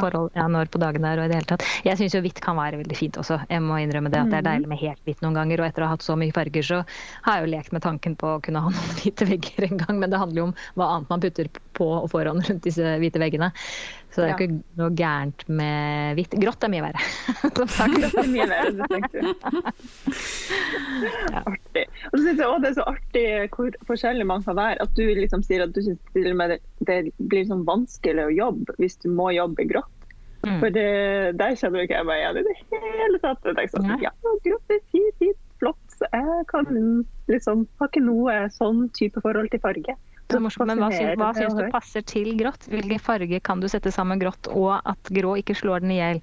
forhold ja, når på dagen der og i det hele tatt. Jeg syns jo hvitt kan være veldig fint også. Jeg må innrømme det at det er deilig med helt hvitt noen ganger. Og etter å ha hatt så mye farger, så har jeg jo lekt med tanken på å kunne ha noen hvite vegger en gang. Men det handler jo om hva annet man putter på og foran rundt disse hvite veggene. Så det er jo ikke noe gærent med hvitt. Grått er mye verre. Grått er mye verre, det tenkte du. Artig. Og så syns jeg òg det er så artig hvor forskjellig man kan være. At du liksom sier at du syns det, det blir sånn vanskelig å jobbe hvis du må jobbe grått. Mm. For det, der kjenner ikke jeg meg igjen i det hele tatt. Jeg sånn, ja, grått er fint, fint, flott. Jeg kan liksom, har ikke noe sånn type forhold til farge. Men hva, syns, hva syns du passer til grått? Hvilken farge kan du sette sammen grått, og at grå ikke slår den i hjel?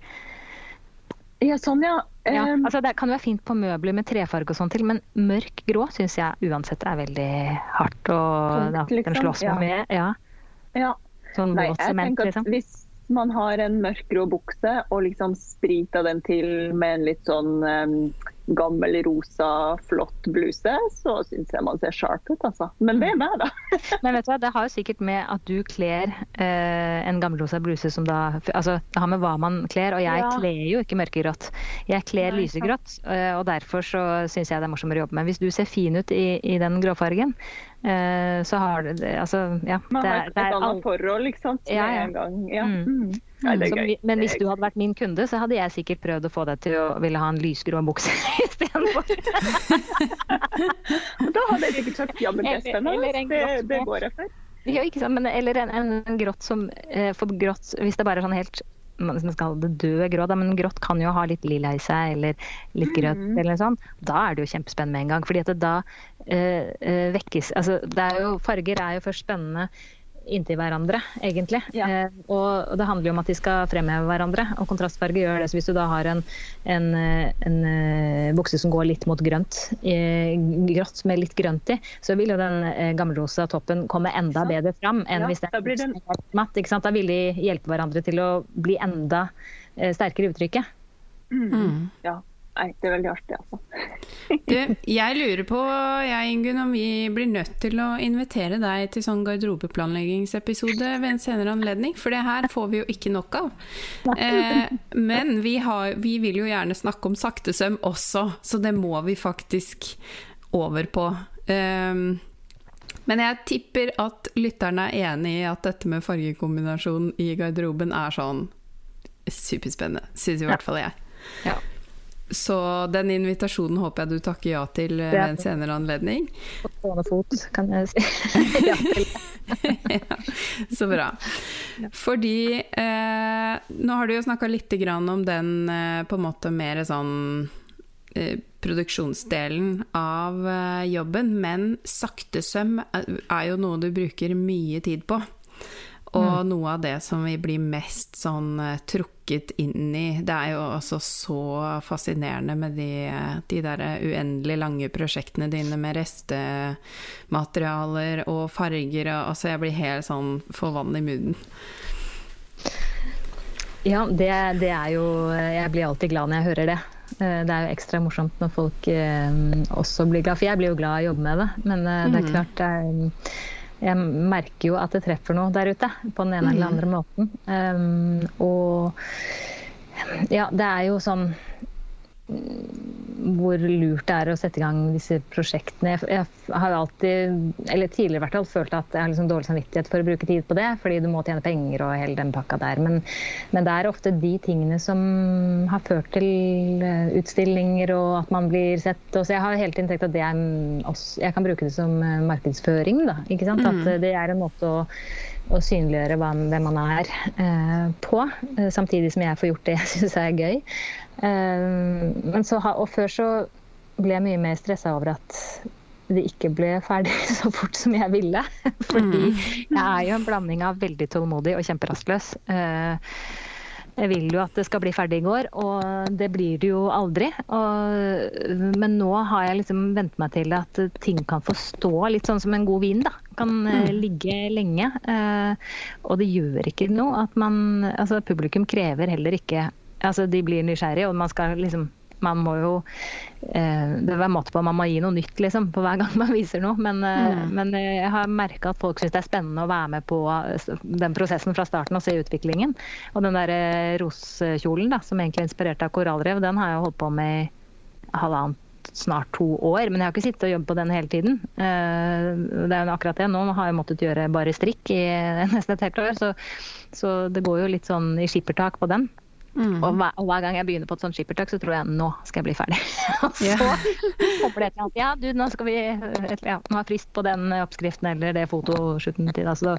Ja, sånn, ja. ja altså det kan jo være fint på møbler med trefarge og sånn til, men mørk grå syns jeg uansett er veldig hardt. Og Punkt, liksom. den slåss man med. Ja. ja. Sånn Nei, jeg sement, tenker at liksom. hvis man har en mørkgrå bukse og liksom sprita den til med en litt sånn um, gammel, rosa, flott bluse, så syns jeg man ser sharp ut, altså. Men det er meg, da. Men vet du hva, det har jo sikkert med at du kler eh, en gammelrosa bluse som da Altså, det har med hva man kler, og jeg ja. kler jo ikke mørkegrått. Jeg kler Nei, lysegrått, eh, og derfor så syns jeg det er morsommere å jobbe med. Hvis du ser fin ut i, i den gråfargen, eh, så har du Altså, ja. Man har et annet forhold, ikke sant, med ja, ja. en gang. Ja. Mm. Som, men hvis du hadde vært min kunde, så hadde jeg sikkert prøvd å få deg til å ville ha en lysgrå bukse istedenfor. da hadde jeg sikkert sagt ja, men det er spennende. Det, det går jeg for. Ja, ikke sant, men, eller en, en, en grått som eh, For grått, hvis det bare er sånn helt man skal kalle det døde grå, da, men grått kan jo ha litt lilla i seg, eller litt grønt, mm. eller noe sånt. Da er det jo kjempespennende med en gang. fordi at det da eh vekkes Altså, er jo, farger er jo først spennende inntil hverandre, egentlig. Ja. Eh, og, det handler jo om at de skal fremheve hverandre. Og kontrastfarge gjør det. Så hvis du da har en, en, en, en uh, bukse som går litt mot grønt, eh, grått med litt grønt i, så vil jo den eh, gammelrosa toppen komme enda bedre fram enn ja, hvis den er den... matt. Ikke sant? Da vil de hjelpe hverandre til å bli enda eh, sterkere i uttrykket. Mm. Mm. Ja. Nei, det er veldig artig, altså. du, jeg lurer på, jeg Ingunn, om vi blir nødt til å invitere deg til sånn garderobeplanleggingsepisode ved en senere anledning, for det her får vi jo ikke nok av. Eh, men vi, har, vi, vil jo gjerne snakke om saktesøm også, så det må vi faktisk over på. Eh, men jeg tipper at lytterne er enig i at dette med fargekombinasjon i garderoben er sånn superspennende, syns i hvert fall jeg. Ja. Så den invitasjonen håper jeg du takker ja til eh, ved en senere anledning. På stående fot, kan jeg si. ja ja, så bra. Fordi eh, nå har du jo snakka litt om den eh, på en måte mer sånn eh, produksjonsdelen av eh, jobben, men saktesøm er jo noe du bruker mye tid på. Og mm. noe av det som vi blir mest sånn uh, trukket inn i Det er jo også så fascinerende med de, de der uendelig lange prosjektene dine med restematerialer og farger og Altså, jeg blir helt sånn for vann i munnen. Ja, det, det, er jo Jeg blir alltid glad når jeg hører det. Eh, det er jo ekstra morsomt når folk eh, også blir glad, for jeg blir jo glad av å jobbe med det. Men det er mm. klart det er jeg merker jo at det treffer noe der ute, på den ene eller mm. andre måten. Um, og ja, det er jo sånn hvor lurt det er å sette i gang disse prosjektene. Jeg, har alltid, eller tidligere hvert fall, følt at jeg har liksom dårlig samvittighet for å bruke tid på det, fordi du må tjene penger og hele den pakka der. Men, men, det er ofte de tingene som har ført til eh, utstillinger og at man blir sett. Og så jeg har hele tiden tenkt at det er jeg kan bruke det som eh, markedsføring. Da? At mm. det er en måte å å synliggjøre hvem man er eh, på, samtidig som jeg får gjort det jeg syns er gøy. Eh, men så, og før så ble jeg mye mer stressa over at det ikke ble ferdig så fort som jeg ville. Fordi mm. jeg er jo en blanding av veldig tålmodig og kjemperastløs. Eh, jeg vil jo at det skal bli ferdig i går, og det blir det jo aldri. Og, men nå har jeg liksom vent meg til at ting kan få stå litt sånn som en god vin. da. Kan eh, mm. ligge lenge. Og det gjør ikke noe at man Altså publikum krever heller ikke altså de blir nysgjerrige, og man skal liksom man må jo eh, Det er måte på man må gi noe nytt liksom, på hver gang man viser noe. Men, eh, mm. men eh, jeg har merka at folk syns det er spennende å være med på den prosessen fra starten og se utviklingen. Og den der roskjolen da, som egentlig er inspirert av korallrev, den har jeg holdt på med i halvannet snart to år, men jeg har ikke sittet og jobbet på den hele tiden. Det er jo akkurat det. Nå har jeg måttet gjøre bare strikk i nesten et helt år, så, så det går jo litt sånn i skippertak på den. Mm. Og, hver, og, hver, gang jeg begynner på et sånt skippertak, så tror jeg nå skal jeg bli ferdig. og så kommer det ja, du, nå skal vi ja, nå er frist på den oppskriften eller det fotoshooten til, da, så da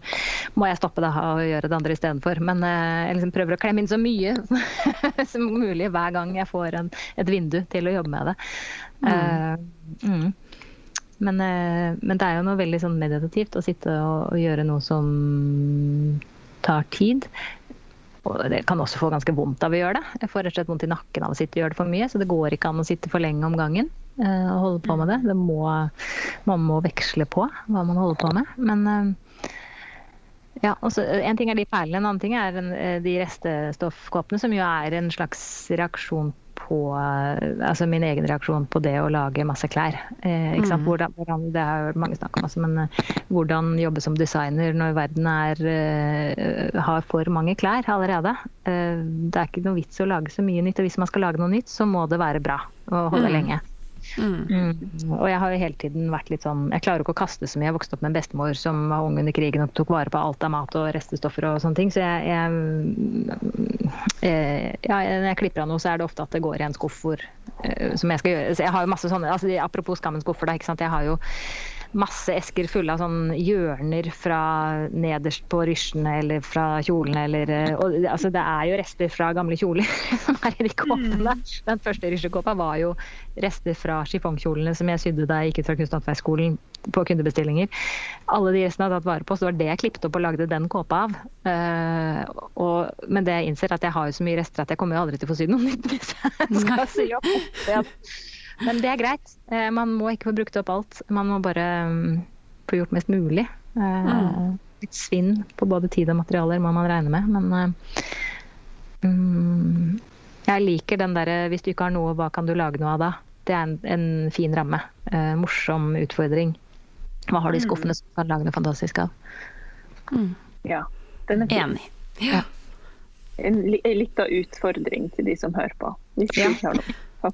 må jeg stoppe det og gjøre det andre istedenfor. Men eh, jeg liksom prøver å klemme inn så mye som mulig hver gang jeg får en, et vindu til å jobbe med det. Mm. Uh, mm. Men, eh, men, det er jo noe veldig sånn meditativt å sitte og, og gjøre noe som tar tid. Og det kan også få ganske vondt av å gjøre det. Jeg får rett og slett vondt i nakken av å sitte og gjøre det for mye, så det går ikke an å sitte for lenge om gangen uh, og holde på med det. det må, man må veksle på hva man holder på med. Men uh, ja, også, En ting er de perlene, en annen ting er eh, de restestoffkåpene, som jo er en slags reaksjon på altså min egen reaksjon på det å lage masse klær. Eh, mm. hvordan, hvordan, det har mange snakket om, altså, men uh, hvordan jobbe som designer når verden er, eh, har for mange klær allerede. Eh, det er ikke noe vits å lage så mye nytt. Og hvis man skal lage noe nytt, så må det være bra og holde mm. lenge. Mm. Mm. Og jeg har jo hele tiden vært litt sånn Jeg klarer ikke å kaste så mye. Jeg vokste opp med en bestemor som var ung under krigen og tok vare på alt av mat og restestoffer og sånne ting. Så jeg, jeg, jeg ja, når jeg klipper av noe, så er det ofte at det går i en skuff hvor, eh, som jeg skal gjøre. Så jeg har jo masse sånne altså, Apropos skammens skuffer, da. ikke sant? Jeg har jo masse esker fulle av sånn hjørner fra nederst på rysjene eller fra kjolene eller eh, og, altså, Det er jo rester fra gamle kjoler som er i de kåpene. Mm. Den første rysjekåpa var jo rester fra chiffongkjolene som jeg sydde da jeg gikk ut fra Kunsthåndverksskolen på kundebestillinger. Alle de restene jeg tatt vare på, så det var det jeg klippet opp og lagde den kåpa av. Uh, og, men det jeg innser, at jeg har jo så mye rester at jeg kommer jo aldri til å få sydd noe nytt hvis jeg skal sy opp. Men det er greit. Eh, man må ikke få brukt opp alt. Man må bare mm, få gjort mest mulig. Eh, mm. Litt svinn på både tid og materialer må man regne med, men um, jeg liker den derre 'hvis du ikke har noe, hva kan du lage noe av da'? Det er en, en fin ramme. Uh, morsom utfordring. Hva har du i skuffene som kan lage noe fantastisk av? Mm. Ja, den er fin. Enig. Ja. En, en liten utfordring til de som hører på. Hvis Ja.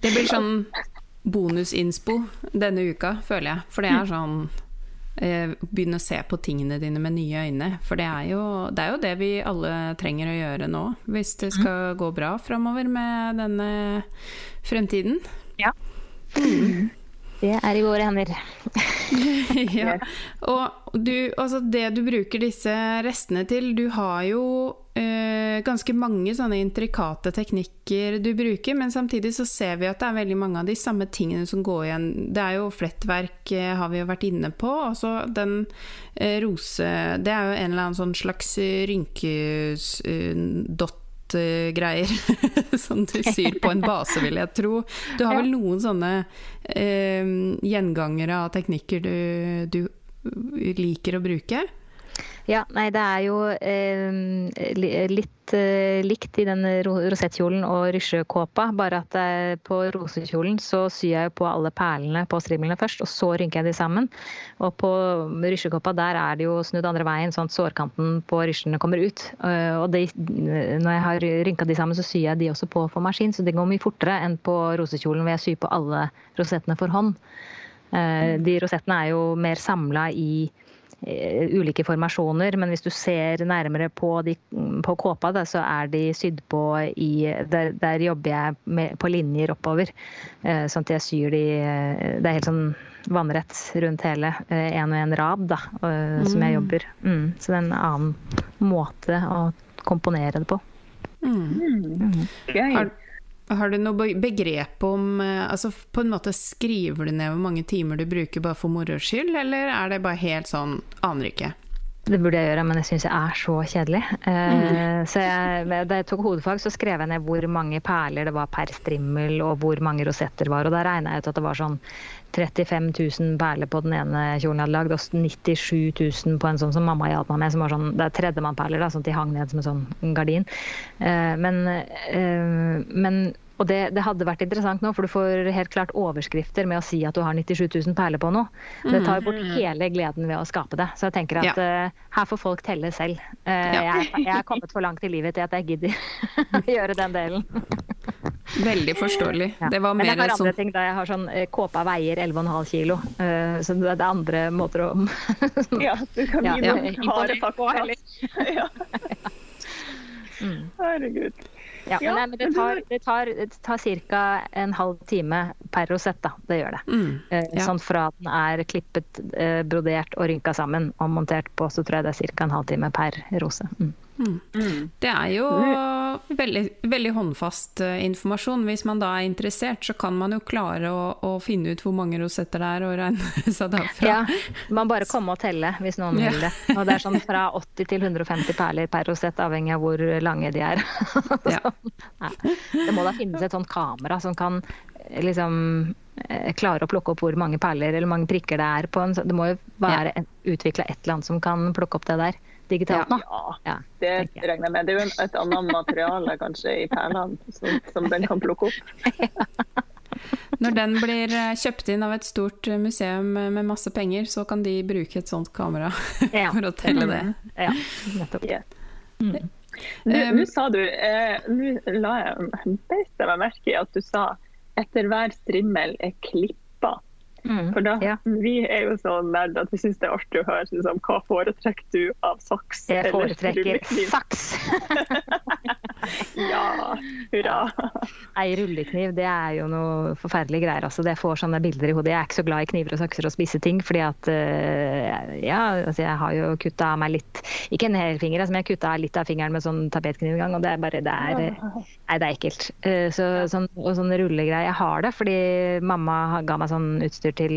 Det blir sånn bonusinspo denne uka, føler jeg. For det er mm. sånn eh, Begynne å se på tingene dine med nye øyne. For det er, jo, det er jo det vi alle trenger å gjøre nå, hvis det mm. skal gå bra framover med denne fremtiden. Ja. Mm. Det er i våre hender. ja. Og du, altså det du bruker disse restene til Du har jo eh, ganske mange sånne intrikate teknikker du bruker, men samtidig så ser vi at det er veldig mange av de samme tingene som går igjen. Det er jo flettverk, uh, har vi jo vært inne på. Altså den uh, rose Det er jo en eller annen sånn slags rynkedott greier som du syr på en base, vil jeg tro. Du har vel noen sånne gjengangere av teknikker du, du, liker å bruke? Ja, nei, det er jo eh, litt eh, likt i den rosettkjolen og rysjekåpa, bare at eh, på rosekjolen så syr jeg på alle perlene på strimlene først, og så rynker jeg de sammen. Og på rysjekåpa der er det jo snudd andre veien, sånn at sårkanten på rysjene kommer ut. Eh, og de, når jeg har rynka de sammen, så syr jeg de også på for maskin, så det går mye fortere enn på rosekjolen hvor jeg syr på alle rosettene for hånd. Eh, de rosettene er jo mer samla i ulike formasjoner, men hvis du ser nærmere på, de, på kåpa, da, så er de sydd på i Der, der jobber jeg med, på linjer oppover. Eh, sånn at jeg syr de eh, Det er helt sånn vannrett rundt hele. En og en rad, da, som jeg mm. jobber. Mm, så det er en annen måte å komponere det på. Mm. Mm. Har, har du noe begrep om eh, altså På en måte Skriver du ned hvor mange timer du bruker bare for moro skyld, eller er det bare helt sånn Aner ikke? Det burde jeg gjøre, men jeg syns jeg er så kjedelig. Uh, Så jeg, da jeg tok hodefag, så skrev jeg ned hvor mange perler det var per strimmel, og hvor mange rosetter var. Og da regna jeg ut at det var sånn 35 000 perler på den ene kjolen jeg hadde lagd, og 97 000 på en sånn som mamma hjalp meg med, som var sånn Det er tredjemannperler, da, sånn at de hang ned som en sånn gardin. Uh, men, men og det, det, hadde vært interessant nå, for du får helt klart overskrifter med å si at du har 97 000 perler på noe. Det tar bort mm. hele gleden ved å skape det. Så jeg tenker at ja. uh, her får folk telle selv. Uh, ja. jeg, jeg, er kommet for langt i livet til at jeg gidder å gjøre den delen. Veldig forståelig. Ja. Det var mer Men jeg har andre sånn... ting da jeg har sånn uh, Kåpa veier 11,5 kilo. Uh, så det, er andre måter å Ja, du kan gi ja, noen harde fakta. Herregud. Ja, ja, men, det tar, det tar, tar ca. en halv time per rosett, da. Det gjør det. Mm, eh, ja. Sånn fra den er klippet, eh, brodert og rynka sammen og montert på, så tror jeg det er ca. en halvtime per rose. Mm. Mm. mm. Det er jo veldig, veldig, håndfast eh, informasjon. Hvis man da er interessert, så kan man jo klare å, å finne ut hvor mange rosetter det er og regne seg derfra. Ja, man bare komme og telle hvis noen ja. vil det. Og det er sånn fra 80 til 150 perler per rosett, avhengig av hvor lange de er. Ja. det må da finnes et sånt kamera som kan eh, liksom eh, klare å plukke opp hvor mange perler eller mange prikker det er på en Det må jo være ja. utvikla et eller annet som kan plukke opp det der digitalt nå? Ja, ja det regner jeg med. Det er jo et annet materiale kanskje i perlene som, som, den kan plukke opp. Når den blir eh, kjøpt inn av et stort eh, museum med masse penger, så kan de bruke et sånt kamera ja. for å telle det. Mm. Ja, nettopp. Yeah. Mm. Nå sa du, eh, nå la jeg meg merke i at du sa etter hver strimmel er klipp Mm, For da, ja. Vi er jo sånn nerd at vi syns det er artig å høre liksom, hva foretrekker du av saks Jeg foretrekker saks! ja, hurra. Nei, rullekniv det er jo noe forferdelige greier. Altså, det får sånne bilder i hodet. Jeg er ikke så glad i kniver og sakser og spisse ting, fordi at uh, Ja, altså, jeg har jo kutta av meg litt Ikke en hel finger, altså, men jeg kutta litt av fingeren med sånn tapetkniv en gang, og det er bare det er, Nei, det er ekkelt. Uh, så, sånn, og sånn rullegreier Jeg har det fordi mamma ga meg sånn utstyr til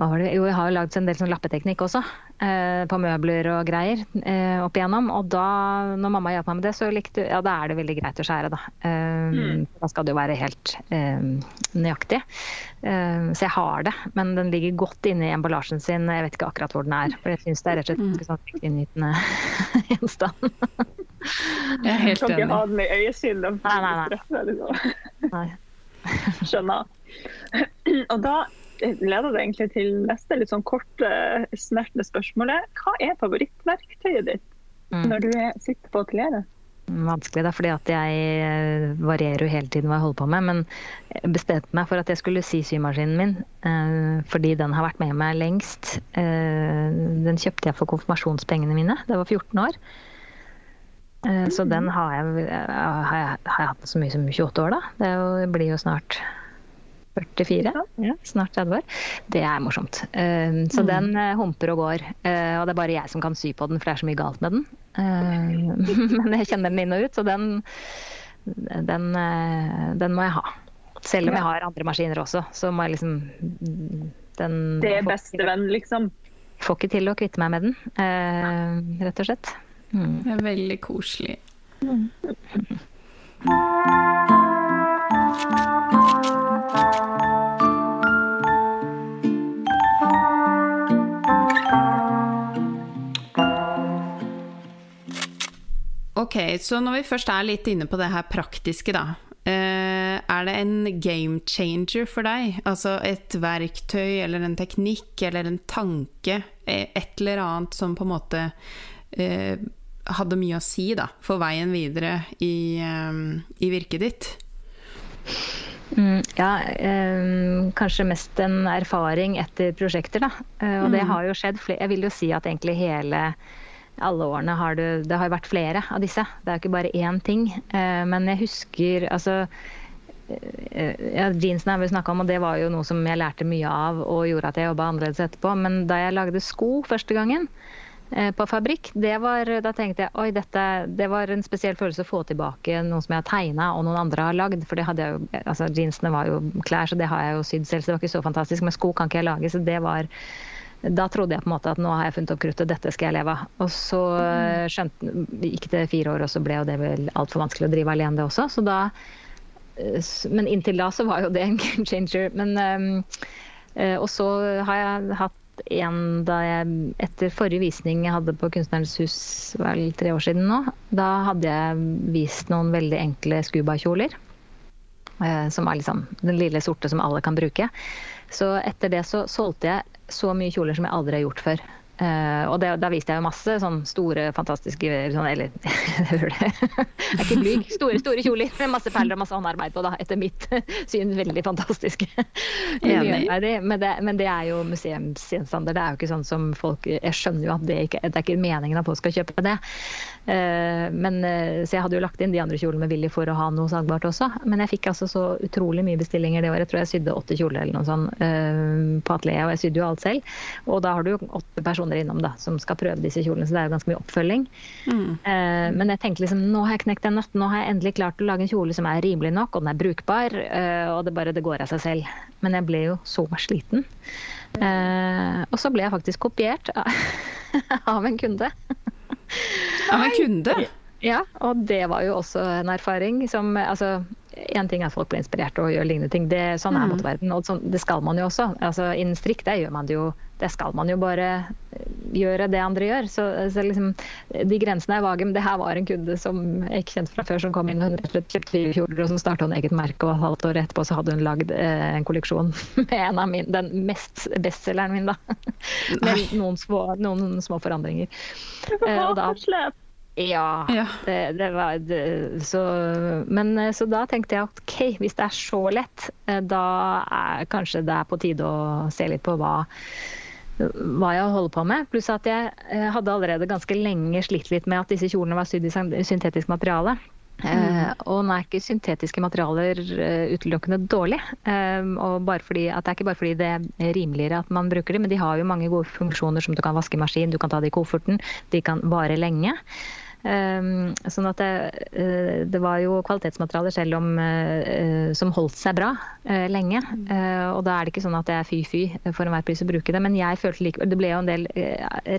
jo, jeg har jo lagd en del sånn lappeteknikk også, eh, på møbler og greier eh, opp igjennom. Og da når mamma hjalp meg med det, så likte ja, da er det veldig greit å skjære, da. Eh, mm. Da skal det jo være helt eh, nøyaktig. Eh, så jeg har det, men den ligger godt inne i emballasjen sin. Jeg vet ikke akkurat hvor den er, for jeg syns det er rett og slett ikke sånn inngytende gjenstand. jeg er helt enig. Kan ikke ha den i øyesynet. Nei, nei, nei. Liksom. nei. Skjønner. Og da leder det egentlig til neste litt sånn korte, snertne spørsmålet. Hva er favorittverktøyet ditt mm. når du sitter på atelieret? Vanskelig, da, fordi at jeg eh, varierer jo hele tiden hva jeg holder på med. Men jeg bestemte meg for at jeg skulle si symaskinen min, eh, fordi den har vært med meg lengst. Eh, den kjøpte jeg for konfirmasjonspengene mine det var 14 år. Så den har jeg, har jeg, har jeg hatt så mye som 28 år, da. Det blir jo snart 44, ja, snart 30 år. Det er morsomt. Uh, så mm. den uh, humper og går. Uh, og det er bare jeg som kan sy på den, for det er så mye galt med den. men jeg kjenner den inn og ut, så den, den, den må jeg ha. Selv om jeg har andre maskiner også, så må jeg liksom den, Det er bestevenn, liksom? Får ikke til å kvitte meg med den, rett og slett. Mm. Det er veldig koselig. Mm. Ok, så når vi først er litt inne på det her praktiske, da. Eh, er det en game changer for deg? Altså et verktøy eller en teknikk eller en tanke? Eh, et eller annet som på en måte eh, hadde mye å si da, for veien videre i, i virket ditt? Mm, ja, eh, kanskje mest en erfaring etter prosjekter, da. Eh, og det mm. har jo skjedd flere Jeg vil jo si at egentlig hele alle årene har det, det har vært flere av disse. Det er ikke bare én ting. Eh, men jeg husker altså eh, ja, jeansene har vi snakka om, og det var jo noe som jeg lærte mye av og gjorde at jeg jobba annerledes etterpå. Men da jeg lagde sko første gangen eh, på fabrikk, det var, da tenkte jeg oi, dette det var en spesiell følelse å få tilbake noe som jeg har tegna og noen andre har lagd. For det hadde jeg jo, altså jeansene var jo klær, så det har jeg jo sydd selv, så det var ikke så fantastisk. Men sko kan ikke jeg lage, så det var da trodde jeg på en måte at nå har jeg funnet opp kruttet, dette skal jeg leve av. Og så eh, skjønte, gikk det fire år, og så ble jo det vel altfor vanskelig å drive alene, det også. Så da, eh, men inntil da så var jo det en game changer. Men, eh, og så har jeg hatt en da jeg etter forrige visning jeg hadde på Kunstnerens hus vel tre år siden nå, da hadde jeg vist noen veldig enkle Scuba-kjoler. Som var liksom den lille sorte som alle kan bruke. Så etter det så solgte jeg så mye kjoler som jeg aldri har gjort før. Uh, og det, da viste jeg jo masse sånn store, fantastiske sånn, Eller hører det Jeg er ikke blyg. Store, store kjoler med masse perler og masse håndarbeid på, da. Etter mitt syn veldig fantastiske. men, det, men det er jo museumsgjenstander. Det er jo ikke sånn som folk Jeg skjønner jo at det ikke det er ikke meningen at folk skal kjøpe det. Uh, men, uh, så jeg hadde jo lagt inn de andre kjolene med vilje for å ha noe salgbart også. Men jeg fikk altså så utrolig mye bestillinger det året. Jeg tror jeg sydde åtte kjoler eller noe sånt på atelieret, og jeg sydde jo alt selv. Og da har du jo åtte personer innom da, som skal prøve disse kjolene, så det er jo ganske mye oppfølging. Mm. Eh, men jeg tenkte liksom nå har jeg knekt en nøtt, nå har jeg endelig klart å lage en kjole som er rimelig nok, og den er brukbar, eh, og det bare det går av seg selv. Men jeg ble jo så sliten. Eh, og så ble jeg faktisk kopiert av en kunde. Av men kunde? Ja, og det var jo også en erfaring som altså, en ting er at folk blir inspirert og gjør lignende ting. Det, sånn er mm. moteverden, og sånn, det skal man jo også. Altså, Innen strikk det gjør man det jo det skal man jo bare gjøre det andre gjør. Så, så liksom, de grensene er vage. Men det her var en kunde som jeg ikke kjente fra før, som kom inn og kjøpte fire kjoler, og som starta en eget merke. Og et halvt år etterpå så hadde hun lagd eh, en kolleksjon med en av min, den mest bestselgeren min, da. Med noen små, noen små forandringer. Eh, og da, ja, ja. Det, det var det, så, men eh, så da tenkte jeg at OK, hvis det er så lett, eh, da er kanskje det er på tide å se litt på hva, hva jeg holder på med. Pluss at jeg eh, hadde allerede ganske lenge slitt litt med at disse kjolene var sydd i syntetisk materiale. Mm. Uh, og nå er ikke syntetiske materialer uh, utelukkende dårlig. Uh, og fordi, det er ikke bare fordi det er rimeligere at man bruker dem, men de har jo mange gode funksjoner som du kan vaske i maskin, du kan ta det i kofferten, de kan vare lenge. Ehm, sånn at det, eh, det, var jo kvalitetsmaterialer selv om, eh, som holdt seg bra eh, lenge. Og da er det ikke sånn at det er fy-fy for enhver pris å bruke det. Men jeg følte like, det ble jo en del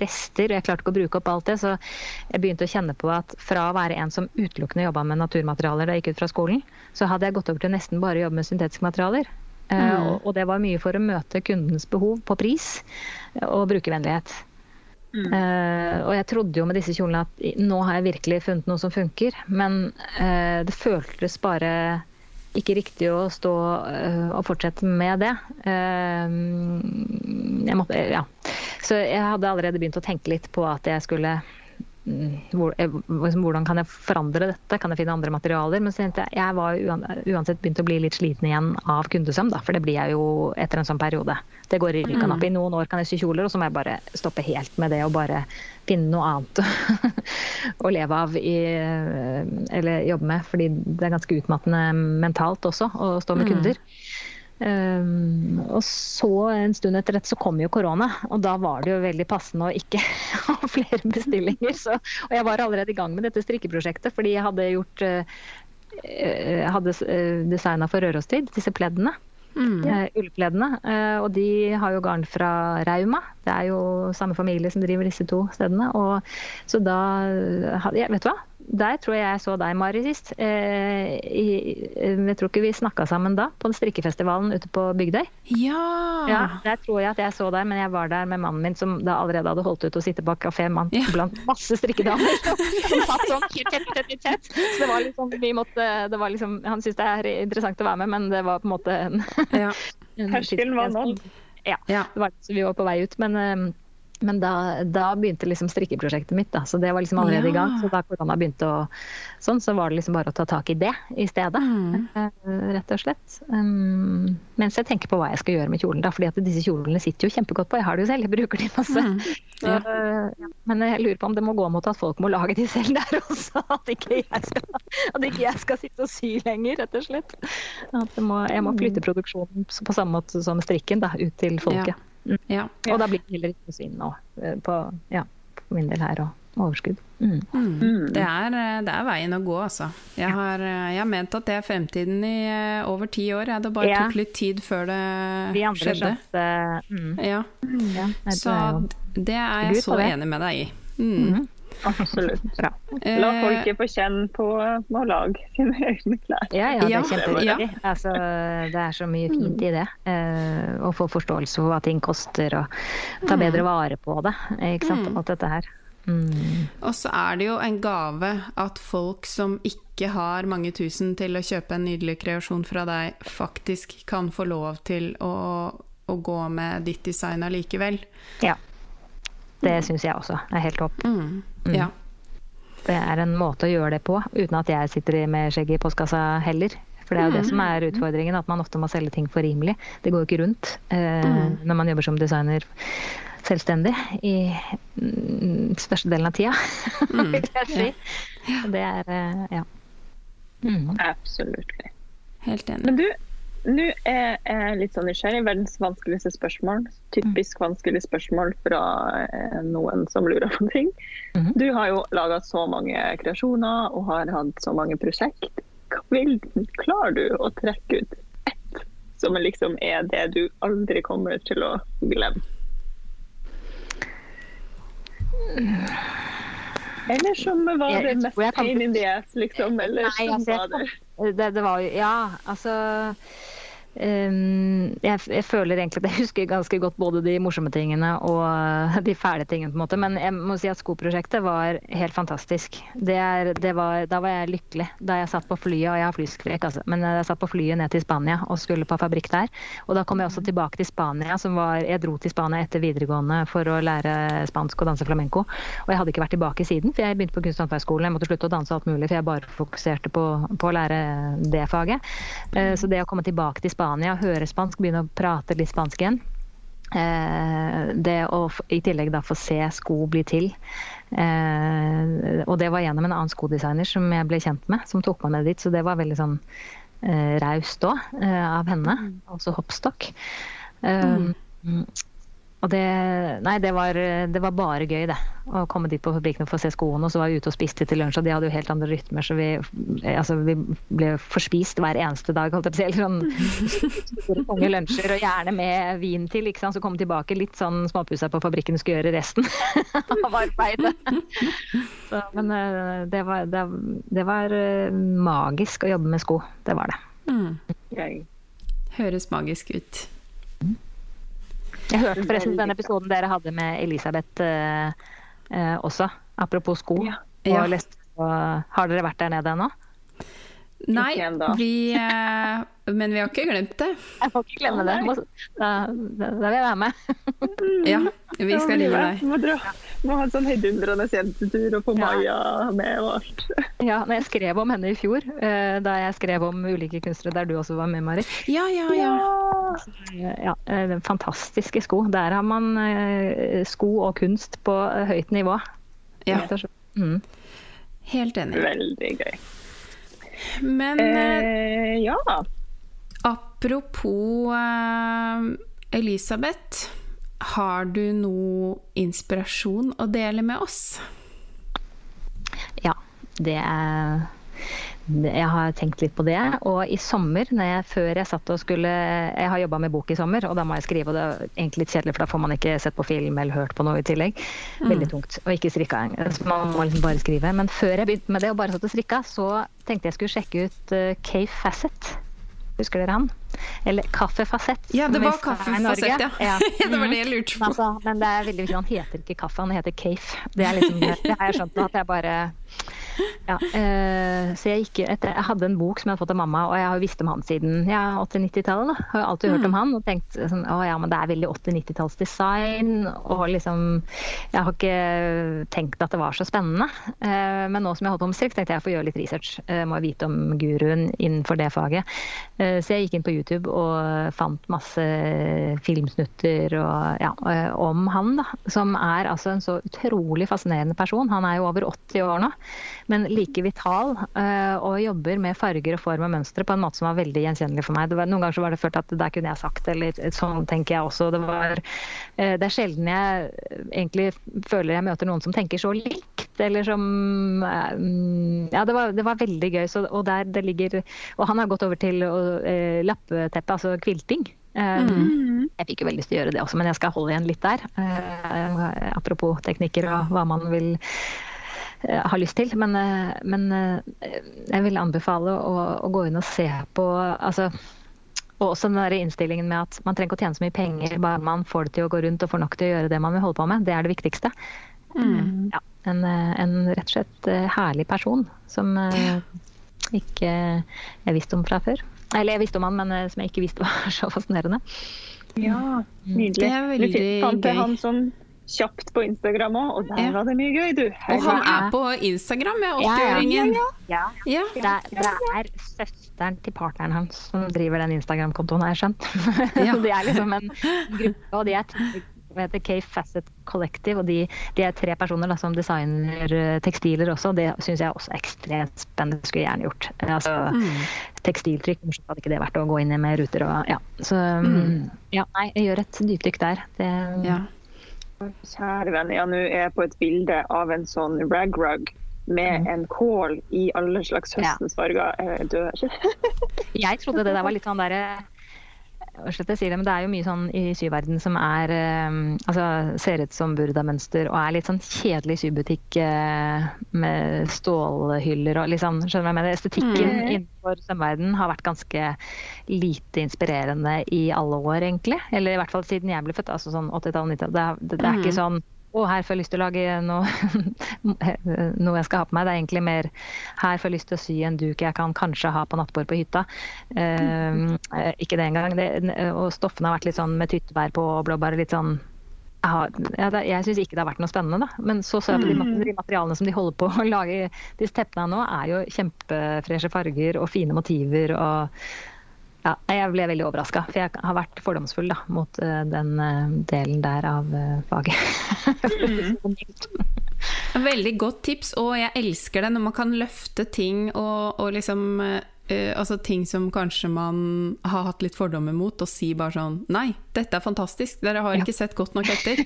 rester, og jeg klarte ikke å bruke opp alt det. Så jeg begynte å kjenne på at fra å være en som utelukkende jobba med naturmaterialer da jeg gikk ut fra skolen, så hadde jeg gått over til nesten bare å jobbe med syntetiske materialer. Mm. Og det var mye for å møte kundens behov på pris og brukervennlighet. Uh, og jeg trodde jo med disse kjolene at nå har jeg virkelig funnet noe som funker. Men uh, det føltes bare ikke riktig å stå uh, og fortsette med det. jeg måtte, ja. Så jeg hadde allerede begynt å tenke litt på at jeg skulle hvordan kan jeg forandre dette, kan jeg finne andre materialer? Men jeg, var uansett begynt å bli litt sliten igjen av kundesøm, da, for det blir jeg jo etter en sånn periode. Det går i rykka opp. I noen år kan jeg sy kjoler, og så må jeg bare stoppe helt med det og bare finne noe annet å leve av i, eh, eller jobbe med. Fordi det er ganske utmattende mentalt også å stå med mm. kunder. Um, og så en stund etter dette så kom jo korona, og da var det jo veldig passende å ikke ha flere bestillinger. Så, og jeg var allerede i gang med dette strikkeprosjektet fordi jeg hadde gjort uh, hadde uh, designa for Rørostid, disse pleddene. Mm. Uh, ullpleddene. Uh, og de har jo garn fra Rauma. Det er jo samme familie som driver disse to stedene. Og, så da hadde jeg, vet du hva, der tror jeg jeg så deg, Mari, sist. Eh, jeg tror ikke vi snakka sammen da, på den strikkefestivalen ute på Bygdøy. Ja. ja! Der tror jeg at jeg så deg, men jeg var der med mannen min som da allerede hadde holdt ut å sitte på kafé mann Ja. blant masse strikkedamer. Som satt sånn tett, tett, tett, tett. Så det var liksom, vi måtte, det var liksom Han syntes det er interessant å være med, men det var på en måte en, ja. en Terskelen var nådd. Ja. ja. Det var så vi var på vei ut, men, eh, men da, da begynte liksom strikkeprosjektet mitt. Da. Så det var liksom allerede i gang. Så da korona begynte å sånn, så var det liksom bare å ta tak i det i stedet. Mm. eh, Rett og slett. Um, mens jeg tenker på hva jeg skal gjøre med kjolen. Da, fordi at disse kjolene sitter jo kjempegodt på. Jeg har det jo selv, jeg bruker de masse. Mm. Ja. Uh, Men jeg lurer på om det må gå mot at folk må lage de selv der også. At ikke jeg skal, at ikke jeg skal sitte og sy lenger, rett og slett. At jeg må, jeg må flytte produksjonen på samme måte som strikken da, ut til folket. ja. Og da blir det heller ikke svinn nå, eh, på, ja, på min del her, og overskudd. Mm. Mm. Det, er, eh, det er veien å gå, altså. Jeg har, eh, jeg har ment at det er fremtiden i over ti år. Ja, det bare Ja. tok litt tid før det De andre skjedde. skjønte mm, Ja, ja, det så det er jeg så det. enig med deg i. Mm. Absolutt. bra. La Eh, folket få kjenne på å lage sine egne klær. Ja, ja, det er kjempeviktig. ja. Altså, det er så mye fint i det. Eh, å få forståelse for hva ting koster, og ta bedre vare på det. Ikke sant? Mm. Alt dette her. Mm. Og så er det jo en gave at folk som ikke har mange tusen til å kjøpe en nydelig kreasjon fra deg, faktisk kan få lov til å, å gå med ditt design allikevel. Ja. Det syns jeg også er helt topp. Mm. Mm. Ja. Det er en måte å gjøre det på, uten at jeg sitter med skjegget i postkassa heller. For det er jo det som er utfordringen, at man ofte må selge ting for rimelig. Det går jo ikke rundt eh, Mm. når man jobber som designer selvstendig i mm, størstedelen av tida, Mm. vil jeg si. Det er eh, ja. Mm. Absolutt. Helt enig. Men du, nå er jeg litt sånn nysgjerrig. Verdens vanskeligste spørsmål. Typisk vanskelig spørsmål fra eh, noen som lurer på ting. Mhm. Du har jo laga så mange kreasjoner og har hatt så mange prosjekt. Vil, klarer du å trekke ut ett som liksom er det du aldri kommer til å glemme? Eller som var det mest pain in the ass, liksom? Eller som altså, var det Det, det var jo Ja, altså jeg, jeg føler egentlig at jeg husker ganske godt både de morsomme tingene og de fæle tingene. på en måte, Men jeg må si at skoprosjektet var helt fantastisk. Det er, det var, da var jeg lykkelig da jeg satt på flyet, og jeg har flyskrekk, altså, men jeg satt på flyet ned til Spania og skulle på fabrikk der. Og da kom jeg også tilbake til Spania. som var, Jeg dro til Spania etter videregående for å lære spansk og danse flamenco. Og jeg hadde ikke vært tilbake siden, for jeg begynte på kunst- og håndverksskolen. Jeg måtte slutte å danse alt mulig, for jeg bare fokuserte på, på å lære det faget. Eh, Så det å komme tilbake til Spania, høre spansk, begynne å prate litt spansk igjen eh, det å i tillegg da få se sko bli til. Eh, og det var gjennom en annen skodesigner som jeg ble kjent med, som tok meg med dit. Så det var veldig sånn eh, raust òg, av henne. Altså hoppstokk. Um, Og det Nei, det var, det var bare gøy, det. Å komme dit på fabrikken og få se skoene. Og så var vi ute og spiste til lunsj, og de hadde jo helt andre rytmer, så vi, altså, vi ble forspist hver eneste dag, holdt jeg på å si. Sånn store, tunge lunsjer, og gjerne med vin til, ikke sant. Så komme tilbake litt sånn småpussa på fabrikken og skulle gjøre resten av arbeidet. Så, men eh, det var, det, det var eh, magisk å jobbe med sko. Det var det. Mm. Høres magisk ut. Jeg hørte forresten den episoden dere hadde med Elisabeth eh, eh, også, apropos sko. Ja. Ja. Og og, har dere vært der nede ennå? Nei, vi eh, Men vi har ikke glemt det. Jeg får ikke glemme det. Da, da, da vil jeg være med. Ja, vi skal Ja, live deg. Må, dra. Må ha en sånn heidundrende jentetur og få Ja. Maja med og alt. Ja, når jeg skrev om henne i fjor, eh, da jeg skrev om ulike kunstnere der du også var med, Mari. Ja, ja, ja. Ja, eh, fantastiske sko. Der har man sko og kunst på høyt nivå. ja. Mm. Helt enig. Veldig gøy. Men eh, ja. apropos eh, Elisabeth. Har du noe inspirasjon å dele med oss? Ja, det er jeg har tenkt litt på det. Og i sommer, jeg, før jeg satt og skulle Jeg har jobba med bok i sommer, og da må jeg skrive. Og det er egentlig litt kjedelig, for da får man ikke sett på film eller hørt på noe i tillegg. Veldig tungt. Og ikke strikka engang. Så man må liksom bare skrive. Men før jeg begynte med det og bare satt og strikka, så tenkte jeg skulle sjekke ut uh, Cave Facet. Husker dere han? Eller Kaffefasett. Ja, det var Kaffefasett, ja. ja. det var det jeg lurte på. Altså, men det er veldig viktig. Han heter ikke Kaffe, han heter Cave. Det, liksom, det har jeg skjønt nå, at jeg bare ja, eh, så jeg, gikk etter, jeg hadde en bok som jeg hadde fått av mamma, og jeg har visst om han siden ja, 80-90-tallet. Har alltid hørt om mm. han og tenkt sånn, å ja, men det er veldig 80-90-tallsdesign. Og liksom Jeg har ikke tenkt at det var så spennende. Eh, men nå som jeg holdt på med strikk, tenkte jeg jeg får gjøre litt research. Jeg må vite om guruen innenfor det faget. Eh, så jeg gikk inn på YouTube og fant masse filmsnutter og, ja, eh, om han, da. Som er altså en så utrolig fascinerende person. Han er jo over 80 år nå men like vital. Eh, og jobber med farger og form og mønstre på en måte som var veldig gjenkjennelig for meg. Var, noen ganger så var det følt at der kunne jeg sagt eller sånn tenker jeg også. Det, var, eh, det er sjelden jeg egentlig føler jeg møter noen som tenker så likt, eller som eh, Ja, det var, det var veldig gøy. Så, og der det ligger Og han har gått over til uh, lappeteppe, altså kvilting. Mm. Jeg fikk jo veldig lyst til å gjøre det også, men jeg skal holde igjen litt der. Apropos teknikker og hva man vil har lyst til. Men, eh, men eh, jeg vil anbefale å, å, gå inn og se på altså, og også den der innstillingen med at man trenger ikke å tjene så mye penger, bare man får det til å gå rundt og får nok til å gjøre det man vil holde på med. Det er det viktigste. Mm. Ja, en, en, rett og slett herlig person som ikke jeg visste om fra før. Eller jeg visste om han, men som jeg ikke visste var så fascinerende. Ja, nydelig. Det er veldig gøy. Han som kjapt på Instagram òg, og der ja. var det mye gøy, du. Her og han er på Instagram med 80-åringen. Ja, ja, det, det, er søsteren til partneren hans som driver den Instagram-kontoen, har jeg skjønt. så det er liksom en gruppe, og de er som heter Cave Facet Collective. og De, de er tre personer da, som designer eh, tekstiler også. Det syns jeg også er ekstremt spennende. Skulle jeg gjerne gjort. Altså, mm. Tekstiltrykk, kanskje hadde ikke det vært å gå inn med ruter og ja. Så mm. ja, nei, jeg gjør et dypdykk der. Det, ja. Kjære venner, ja, nå er jeg på et bilde av en sånn rag-rug med mm. en kål i alle slags høstens farger. Jeg dør. jeg trodde det der var litt sånn derre slett jeg sier det, men det er jo mye sånn i syverden som er um, altså ser ut som burdamønster og er litt sånn kjedelig sybutikk uh, med stålhyller og liksom, skjønner du hva jeg mener? Estetikken mm. innenfor sømverden har vært ganske lite inspirerende i alle år, egentlig. Eller i hvert fall siden jeg ble født, altså sånn 80-tallet, 90-tallet. Det, det, det, er ikke mm. sånn å, her får jeg lyst til å lage noe, noe jeg skal ha på meg. Det er egentlig mer her får jeg lyst til å sy en duk jeg kan kanskje ha på nattbord på hytta. Uh, ikke det engang. Og stoffene har vært litt sånn med tyttebær på og blåbær. litt sånn ja, jeg syns ikke det har vært noe spennende, da. Men så så jeg på de, materialene som de holder på å lage disse teppene nå, er jo kjempefreshe farger og fine motiver og ja, jeg ble veldig overraska, for jeg har vært fordomsfull da, mot uh, den uh, delen der av uh, faget. mm. veldig godt tips, og jeg elsker det når man kan løfte ting og, og liksom Altså ting som kanskje man har hatt litt fordommer mot, og si bare sånn Nei, dette er fantastisk, dere har ja. ikke sett godt nok etter.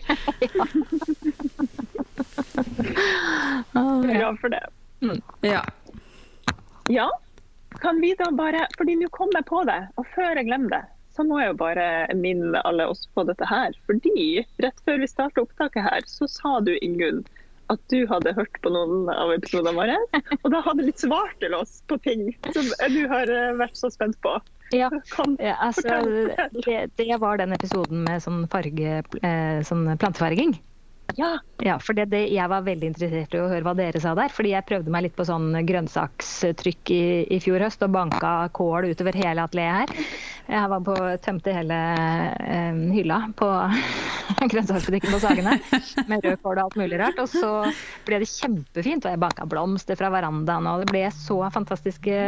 Bra for det. Mm. Ja. ja kan vi da bare Fordi nå kom jeg på det, og før jeg glemmer det, så må jeg jo bare minne alle oss på dette her. Fordi rett før vi starta opptaket her, så sa du, Ingunn, at du hadde hørt på noen av episodene våre. Og da hadde litt svart til oss på ting som du har eh, vært så spent på. Ja, ja altså, det, det, var den episoden med sånn, farge, eh, sånn plantefarging. Ja. ja for det, det, jeg var veldig interessert i å høre hva dere sa der. fordi jeg prøvde meg litt på sånn grønnsakstrykk i, i fjor høst og banka kål utover hele atelieret her. Jeg var på, tømte hele eh, hylla på grønnsaksbutikken på Sagene med rød kål og alt mulig rart. Og så ble det kjempefint, og jeg banka blomster fra verandaen, og det ble så fantastiske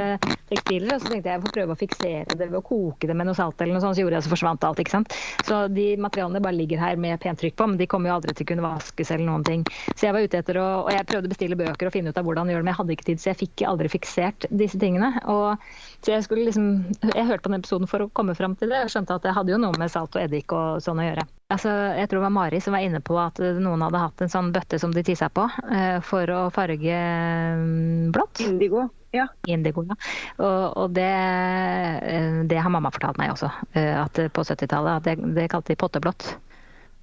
tekstiler. Og så tenkte jeg jeg får prøve å fiksere det ved å koke det med noe salt eller noe sånt, så gjorde jeg så forsvant alt, ikke sant. Så de materialene bare ligger her med pent trykk på, men de kommer jo aldri til å kunne vaskes eller noen ting. Så jeg var ute etter å Og jeg prøvde å bestille bøker og finne ut av hvordan gjøre det, men jeg hadde ikke tid, så jeg fikk aldri fiksert disse tingene. Og så jeg skulle liksom Jeg hørte på den episoden for å komme fram til det. og skjønte at det hadde jo noe med salt og eddik og sånn å gjøre. Altså, jeg tror det var Mari som var inne på at noen hadde hatt en sånn bøtte som de tissa på eh, for å farge mm, blått. Indigo. Ja. Indigo, ja. Og, og det, eh, det, har mamma fortalt meg også, eh, at på 70-tallet det, det kalte de potteblått.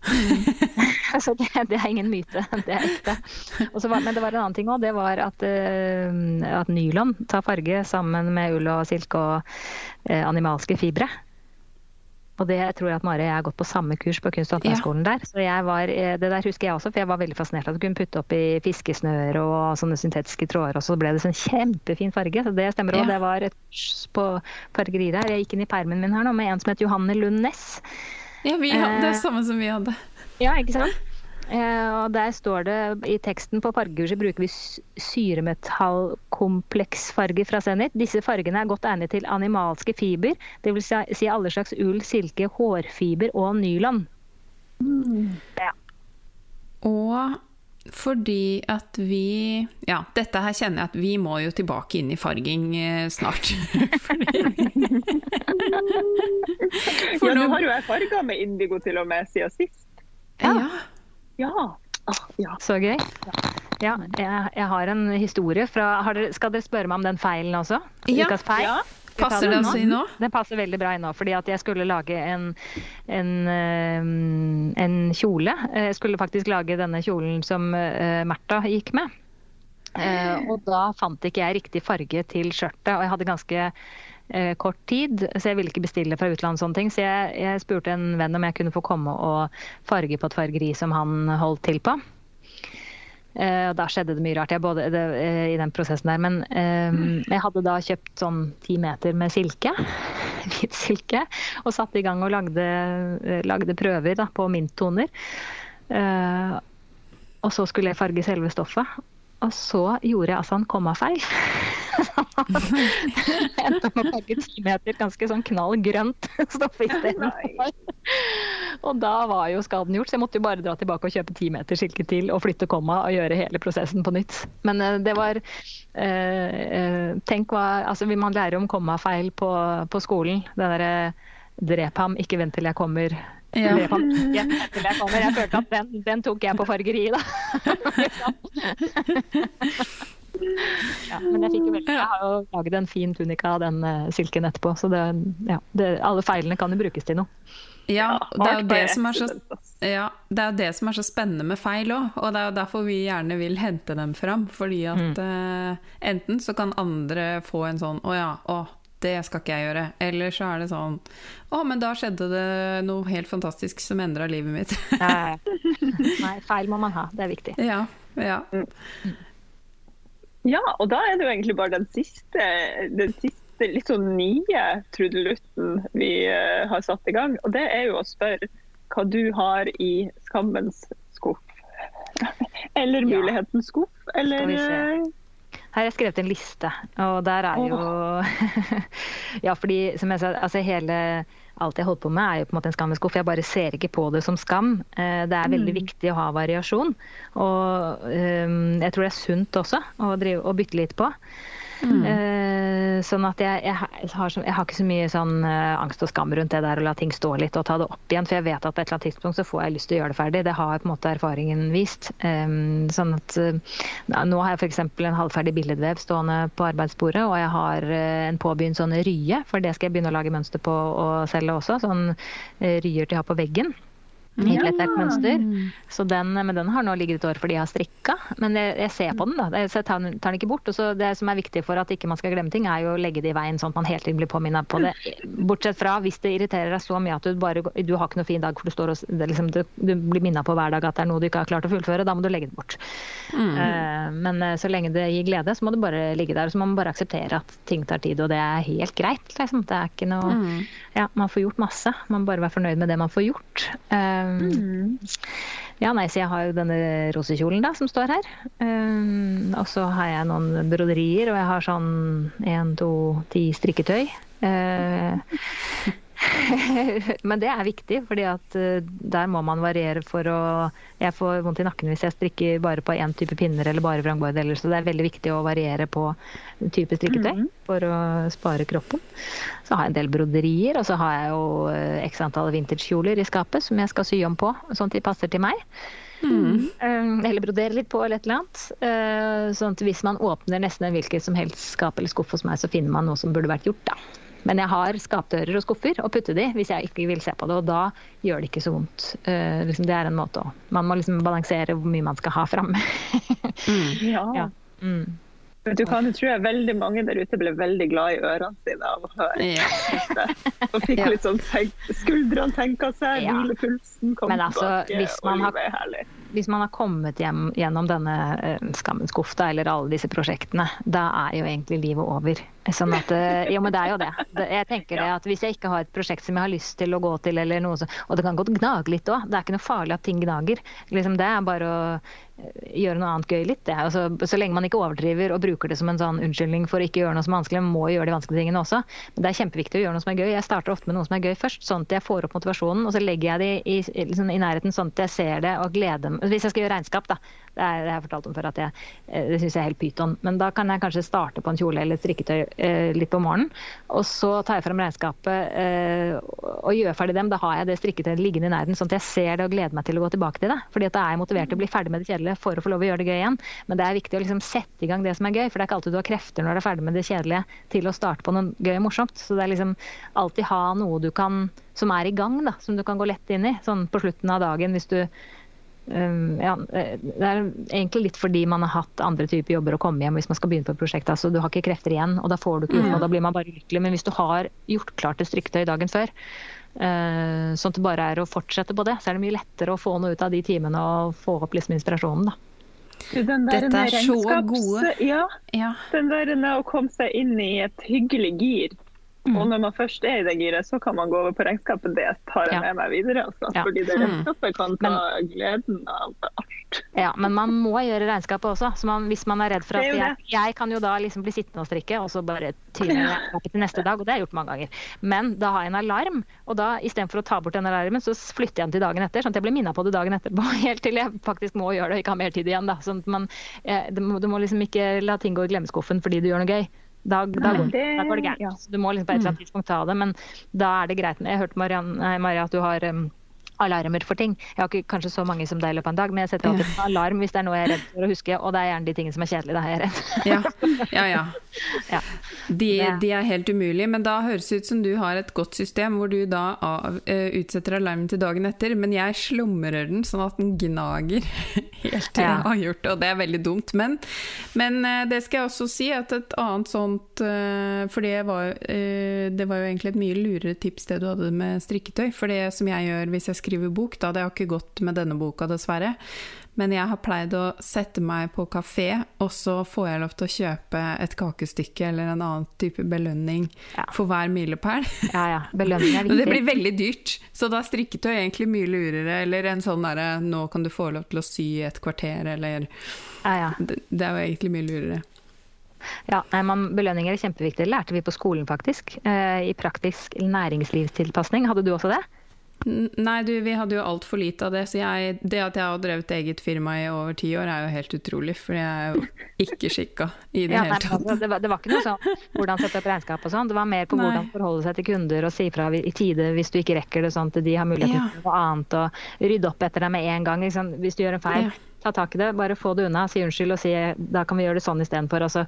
så det, det, er ingen myte, det er ekte. Var, men det var en annen ting òg. Det var at, uh, at nylon tar farge sammen med ull og silke og uh, animalske fibre. Og det tror jeg at Mari og jeg har gått på samme kurs på kunst- og håndverksskolen ja. der. Så jeg var, eh, det der husker jeg også, for jeg var veldig fascinert av at du kunne putte oppi fiskesnøer og sånne syntetiske tråder, og så ble det sånn kjempefin farge. Så det stemmer òg. Ja. Det var et kurs på fargeri der. Jeg gikk inn i permen min her nå med en som het Johanne Lund Næss. Ja, vi hadde det eh, samme som vi hadde. Ja, ikke sant. Eh, og der står det i teksten på fargekurset bruker vi syremetallkompleksfarger fra Zenit. Disse fargene er godt egnet til animalske fiber, dvs. Si alle slags ull, silke, hårfiber og nylon. Mm. Ja. Og fordi at vi Ja, dette her kjenner jeg at vi må jo tilbake inn i farging eh, snart. For ja, nå har jo jeg farga med indigo til og med siden sist. Ja. ja. Ja. Ah, ja. Så gøy. Ja, jeg, jeg, har en historie fra dere, Skal dere spørre meg om den feilen også? Ja. Ukas feil? Ja. Passer det også inn nå? Det passer veldig bra i nå. Fordi at jeg skulle lage en, en, eh, en kjole. Jeg skulle faktisk lage denne kjolen som uh, Märtha gikk med. Og da fant ikke jeg riktig farge til skjørtet. Og jeg hadde ganske eh, kort tid, så jeg ville ikke bestille fra utlandet. sånne ting, Så jeg, jeg, spurte en venn om jeg kunne få komme og farge på et fargeri som han holdt til på. Eh, og da skjedde det mye rart både, det, eh, i den prosessen der. Men eh, jeg hadde da kjøpt sånn ti meter med silke. Hvit silke. Og satte i gang og lagde, eh, lagde prøver da, på minttoner. Eh, og så skulle jeg farge selve stoffet. Og så gjorde jeg altså en kommafeil. Endte med å farge ti meter ganske sånn knall grønt stoff istedenfor. Og da var jo skaden gjort, så jeg måtte jo bare dra tilbake og kjøpe ti meter silke til og flytte komma og gjøre hele prosessen på nytt. Men uh, det var eh, Tenk hva Altså, vil man lære om kommafeil på, på skolen? Det derre drep ham, ikke vent til jeg kommer. Ja. Jeg følte at den, den tok jeg på fargeriet, da. Ja, men jeg fikk jo veldig Jeg har jo laget en fin tunika av den uh, silken etterpå, så det, ja, det, alle feilene kan jo brukes til noe. Ja, det er jo det som er så, ja, det er det som er så spennende med feil òg, og det er jo derfor vi gjerne vil hente dem fram. Fordi at mm. uh, enten så kan andre få en sånn å ja, å, det skal ikke jeg gjøre. Eller så er det sånn Å, men da skjedde det noe helt fantastisk som endra livet mitt. Nei, feil må man ha. Det er viktig. Ja. ja. Mm. Ja, og da er det jo egentlig bare den siste, den siste litt sånn nye trudelutten vi uh, har satt i gang. Og det er jo å spørre hva du har i skammens skuff. eller mulighetens skuff. Eller her har jeg skrevet en liste, og der er jo Ja, fordi som jeg sa, altså hele alt jeg holder på med, er jo på en måte en skammeskuff. Jeg bare ser ikke på det som skam. Eh, det er veldig mm. viktig å ha variasjon. Og ehm, jeg tror det er sunt også å, drive, å bytte litt på. Mm. Uh, sånn at jeg, jeg, har, jeg, har, ikke så mye sånn uh, angst og skam rundt det der å la ting stå litt og ta det opp igjen. For jeg vet at på et eller annet tidspunkt så får jeg lyst til å gjøre det ferdig. Det har på en måte erfaringen vist. Um, sånn at uh, Nå har jeg f.eks. en halvferdig billedvev stående på arbeidsbordet, og jeg har en påbegynt sånn rye, for det skal jeg begynne å lage mønster på og selge også. Sånn ryer til å ha på veggen helt et mønster. Så den, men den har nå ligget et år fordi jeg har strikka. Men jeg, jeg ser på den, da. Så jeg tar, tar den ikke bort. Og så det som er viktig for at ikke man skal glemme ting, er jo å legge det i veien sånn at man hele tiden blir påminnet på det. Bortsett fra hvis det irriterer deg så mye at du bare du har ikke noe fin dag, for du, står og, liksom, du, du blir minna på hver dag at det er noe du ikke har klart å fullføre. Da må du legge det bort. Mm. Uh, men uh, så lenge det gir glede, så må det bare ligge der. Og så må man bare akseptere at ting tar tid, og det er helt greit. Liksom. Det er ikke noe mm. Ja, man får gjort masse. Man må bare være fornøyd med det man får gjort. Um, Mm. Ja, nei, så jeg har jo denne rosekjolen da, som står her. Um, og så har jeg noen broderier, og jeg har sånn én, to, ti strikketøy. Uh, Men det er viktig, fordi at uh, der må man variere for å Jeg får vondt i nakken hvis jeg strikker bare på én type pinner eller bare vrangbordeller, så det er veldig viktig å variere på type strikketøy mm. for å spare kroppen. Så har jeg en del broderier, og så har jeg jo uh, x antall vintagekjoler i skapet som jeg skal sy om på, sånn at de passer til meg. Mm. Eller brodere litt på eller et eller annet. Sånn at hvis man åpner nesten en hvilket som helst skap eller skuff hos meg, så finner man noe som burde vært gjort, da. Men jeg har skapdører og skuffer å putte de hvis jeg ikke vil se på det, og da gjør det ikke så vondt. Liksom, det er en måte å Man må liksom balansere hvor mye man skal ha framme. mm. ja. ja. Mm. Men du kan jo tro at veldig mange der ute ble veldig glad i ørene sine av å høre ja. Og fikk ja. litt sånn tenk, Skuldrene tenka seg, ja. hvilepulsen kom Men altså, tilbake. Hvis man, har, hvis man har kommet hjem gjennom denne uh, skammens kofta eller alle disse prosjektene, da er jo egentlig livet over. Sånn at, uh, jo, men det er jo det. jeg tenker det at Hvis jeg ikke har et prosjekt som jeg har lyst til å gå til, eller noe så, og det kan godt gnage litt òg, det er ikke noe farlig at ting gnager. Liksom, det er bare å gjøre noe annet gøy litt. Altså, så lenge man ikke overdriver og bruker det som en sånn unnskyldning for å ikke gjøre noe som er vanskelig, man må gjøre de vanskelige tingene også. Men det er kjempeviktig å gjøre noe som er gøy. Jeg starter ofte med noe som er gøy først, sånn at jeg får opp motivasjonen. Og så legger jeg det i, liksom, i nærheten sånn at jeg ser det og gleder. Hvis jeg skal gjøre regnskap, da. Det, er, jeg fortalt om før at jeg, eh, det syns jeg er helt pyton. Men da kan jeg kanskje starte på en kjole eller et strikketøy eh, litt på morgenen. Og så tar jeg frem regnskapet eh, og gjør ferdig dem. Da har jeg det strikketøyet liggende i nærheten, sånn at jeg ser det og gleder meg til å gå tilbake til det. Fordi at da er jeg motivert til å bli ferdig med det kjedelige for å få lov å gjøre det gøy igjen. Men det er viktig å liksom sette i gang det som er gøy, for det er ikke alltid du har krefter når du er ferdig med det kjedelige til å starte på noe gøy og morsomt. Så det er liksom alltid ha noe du kan som er i gang, da, som du kan gå lett inn i. Sånn på slutten av dagen hvis du ja, eh, det er egentlig litt fordi man har hatt andre typer jobber å komme hjem hvis man skal begynne på et prosjekt. Altså, du har ikke krefter igjen, og da får du ikke gjort noe. Da blir man bare lykkelig. Men hvis du har gjort klart et strikketøy dagen før, uh, sånn at det bare er å fortsette på det, så er det mye lettere å få noe ut av de timene og få opp liksom inspirasjonen. da. Dette er så gode. Ja, ja. Den der å komme seg inn i et hyggelig gir Mm. Og når man først er i det giret, så kan man gå over på regnskapet. Det tar jeg ja. med meg videre. Altså, ja. Fordi det mm. regnskapet kan ta men, gleden av alt. Ja, men man må gjøre regnskapet også. Så man, hvis man er redd for at jeg, jeg, kan jo da liksom bli sittende og strikke, og så bare tyne regnskapet til neste dag. Og det har jeg gjort mange ganger. Men da har jeg en alarm, og da istedenfor å ta bort den alarmen, så flytter jeg den til dagen etter. Sånn at jeg blir minna på det dagen etterpå. Helt til jeg faktisk må gjøre det og ikke har mer tid igjen. Da. Sånn at man, eh, du må liksom ikke la ting gå i glemmeskuffen fordi du gjør noe gøy. Da, da, går, da, går, det gærent. Ja. Du må liksom på et eller annet mm. tidspunkt ta det, men da er det greit. Jeg hørte Maria at du har um, alarmer for ting. Jeg har ikke kanskje så mange som deg i løpet av en dag, men jeg setter alltid på alarm hvis det er noe jeg er redd for å huske, og det er gjerne de tingene som er kjedelige. Da er jeg redd. ja, ja. ja. ja. De, de, er helt umulige, men da høres det ut som du har et godt system hvor du da av, uh, utsetter alarmen til dagen etter, men jeg slumrer den sånn at den gnager helt til jeg har gjort det, og det er veldig dumt. Men, men uh, det skal jeg også si at et annet sånt uh, For det var, det var jo egentlig et mye lurere tips det du hadde med strikketøy, for det som jeg gjør hvis jeg skriver bok, da. Det har ikke gått med denne boka, dessverre. Men jeg har pleid å sette meg på kafé, og så får jeg lov til å kjøpe et kakestykke eller en annen type belønning ja. for hver milepæl. Ja, ja. Belønning er viktig. det blir veldig dyrt, så da strikket du egentlig mye lurere. Eller en sånn derre 'nå kan du få lov til å sy et kvarter', eller ja, ja. Det, det er jo egentlig mye lurere. Ja, man, Belønninger er kjempeviktig. Det lærte vi på skolen, faktisk. Eh, I praktisk næringslivstilpasning. Hadde du også det? Nei, du, vi hadde jo altfor lite av det. Så jeg, det at jeg har drevet eget firma i over ti år, er jo helt utrolig. For jeg er jo ikke skikka i det ja, hele tatt. Det var, det var, ikke noe sånn hvordan sette opp regnskap og sånn. Det var mer på nei. hvordan forholde seg til kunder og si fra i tide hvis du ikke rekker det, sånn at de har mulighet til ja. noe annet. Og rydde opp etter deg med en gang. Liksom. Hvis du gjør en feil. Ja ta tak i det, bare få det unna, si unnskyld og si da kan vi gjøre det sånn istedenfor. Altså,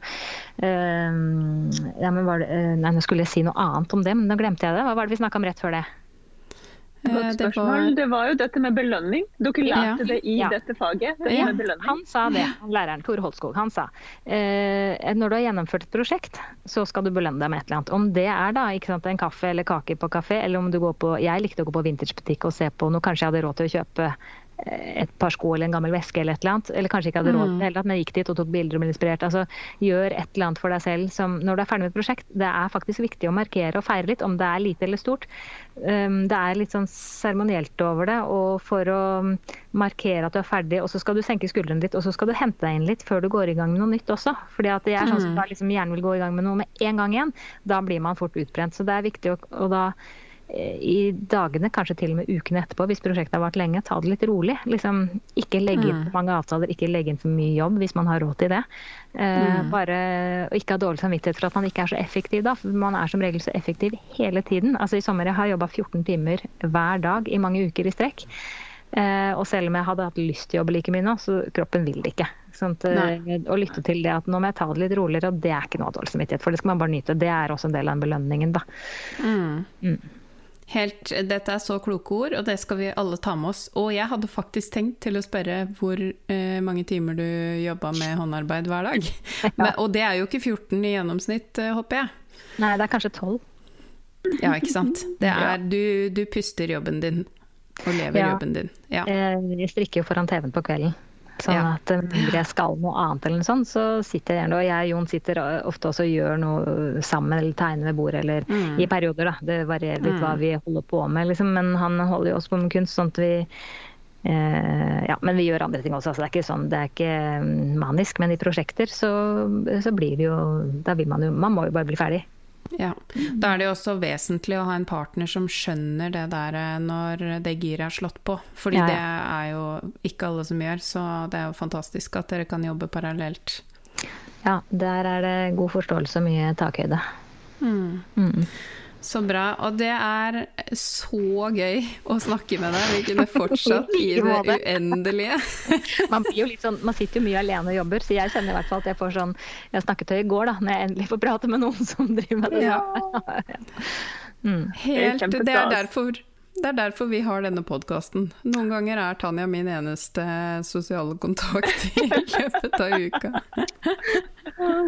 øh, ja, øh, nei, nå skulle jeg si noe annet om det, men nå glemte jeg det. Hva var det vi snakka om rett før det? Godt spørsmål. Det var... det var, jo dette med belønning. Dere lærte ja. det i ja. dette faget. Dette ja. Han sa det, læreren Tor Holtskog. Han sa eh, når du har gjennomført et prosjekt, så skal du belønne deg med et eller annet. Om det er da sant, en kaffe eller kake på kafé, eller om du går på Jeg likte å gå på vintagebutikk og se på noe kanskje jeg hadde råd til å kjøpe Eh, et par sko eller en gammel veske eller et eller annet. Eller kanskje ikke hadde råd til det hele tatt, men gikk dit og tok bilder og ble inspirert. Altså, gjør et eller annet for deg selv som når du er ferdig med et prosjekt. Det er faktisk viktig å markere og feire litt, om det er lite eller stort. Um, det er litt sånn seremonielt over det. Og for å markere at du er ferdig, og så skal du senke skuldrene litt, og så skal du hente deg inn litt før du går i gang med noe nytt også. Fordi at det er sånn som da liksom gjerne vil gå i gang med noe med en gang igjen. Da blir man fort utbrent. Så det er viktig å, å da i dagene, kanskje til og med ukene etterpå, hvis prosjektet har vart lenge, ta det litt rolig. Liksom, ikke legge inn mm. for mange avtaler, ikke legge inn for mye jobb hvis man har råd til det. Eh, mm. Bare og ikke ha dårlig samvittighet for at man ikke er så effektiv da, for man er som regel så effektiv hele tiden. Altså I sommer jeg har jeg jobba 14 timer hver dag i mange uker i strekk. Eh, og selv om jeg hadde hatt lyst til å jobbe like mye nå, så kroppen vil det ikke. Sånn at, eh, å lytte til det at nå må jeg ta det litt roligere, og det er ikke noe dårlig samvittighet for. Det skal man bare nyte. Det er også en del av den belønningen, da. Mm. Mm. Helt, dette er så kloke ord, og det skal vi alle ta med oss. Og jeg hadde faktisk tenkt til å spørre hvor eh, mange timer du jobba med håndarbeid hver dag. Ja. Men, og det er jo ikke 14 i gjennomsnitt, eh, håper jeg? Nei, det er kanskje 12. Ja, ikke sant. Det er, du, du puster jobben din og lever ja. jobben din. Ja. Eh, jeg strikker jo foran TV-en på kvelden. Sånn ja. at når eh, jeg skal noe annet eller noe sånt, så sitter jeg gjerne og jeg og Jon sitter ofte også og gjør noe sammen eller tegner ved bordet eller mm. i perioder, da. Det varierer litt mm. hva vi holder på med, liksom. Men han holder jo også på med kunst, sånn at vi eh, ja, men vi gjør andre ting også. Altså, det er ikke sånn, det er ikke mm, manisk. Men i prosjekter så, så blir det jo Da vil man jo Man må jo bare bli ferdig. Ja. Da er det jo også vesentlig å ha en partner som skjønner det der eh, når det giret er slått på. Fordi ja, ja. det er jo ikke alle som gjør, så det er jo fantastisk at dere kan jobbe parallelt. Ja, der er det god forståelse og mye takhøyde. Mm. Mm. Så bra. Og det er så gøy å snakke med deg. Vi kunne fortsatt i det uendelige. man, sånn, man, sitter jo mye alene og jobber, så jeg kjenner i hvert fall at jeg får sånn Jeg snakket til i går, da, når jeg endelig får prate med noen som driver med det. Ja. mm. Helt, det er derfor det er derfor vi har denne podkasten. Noen ganger er Tanja min eneste sosiale kontakt i løpet av uka.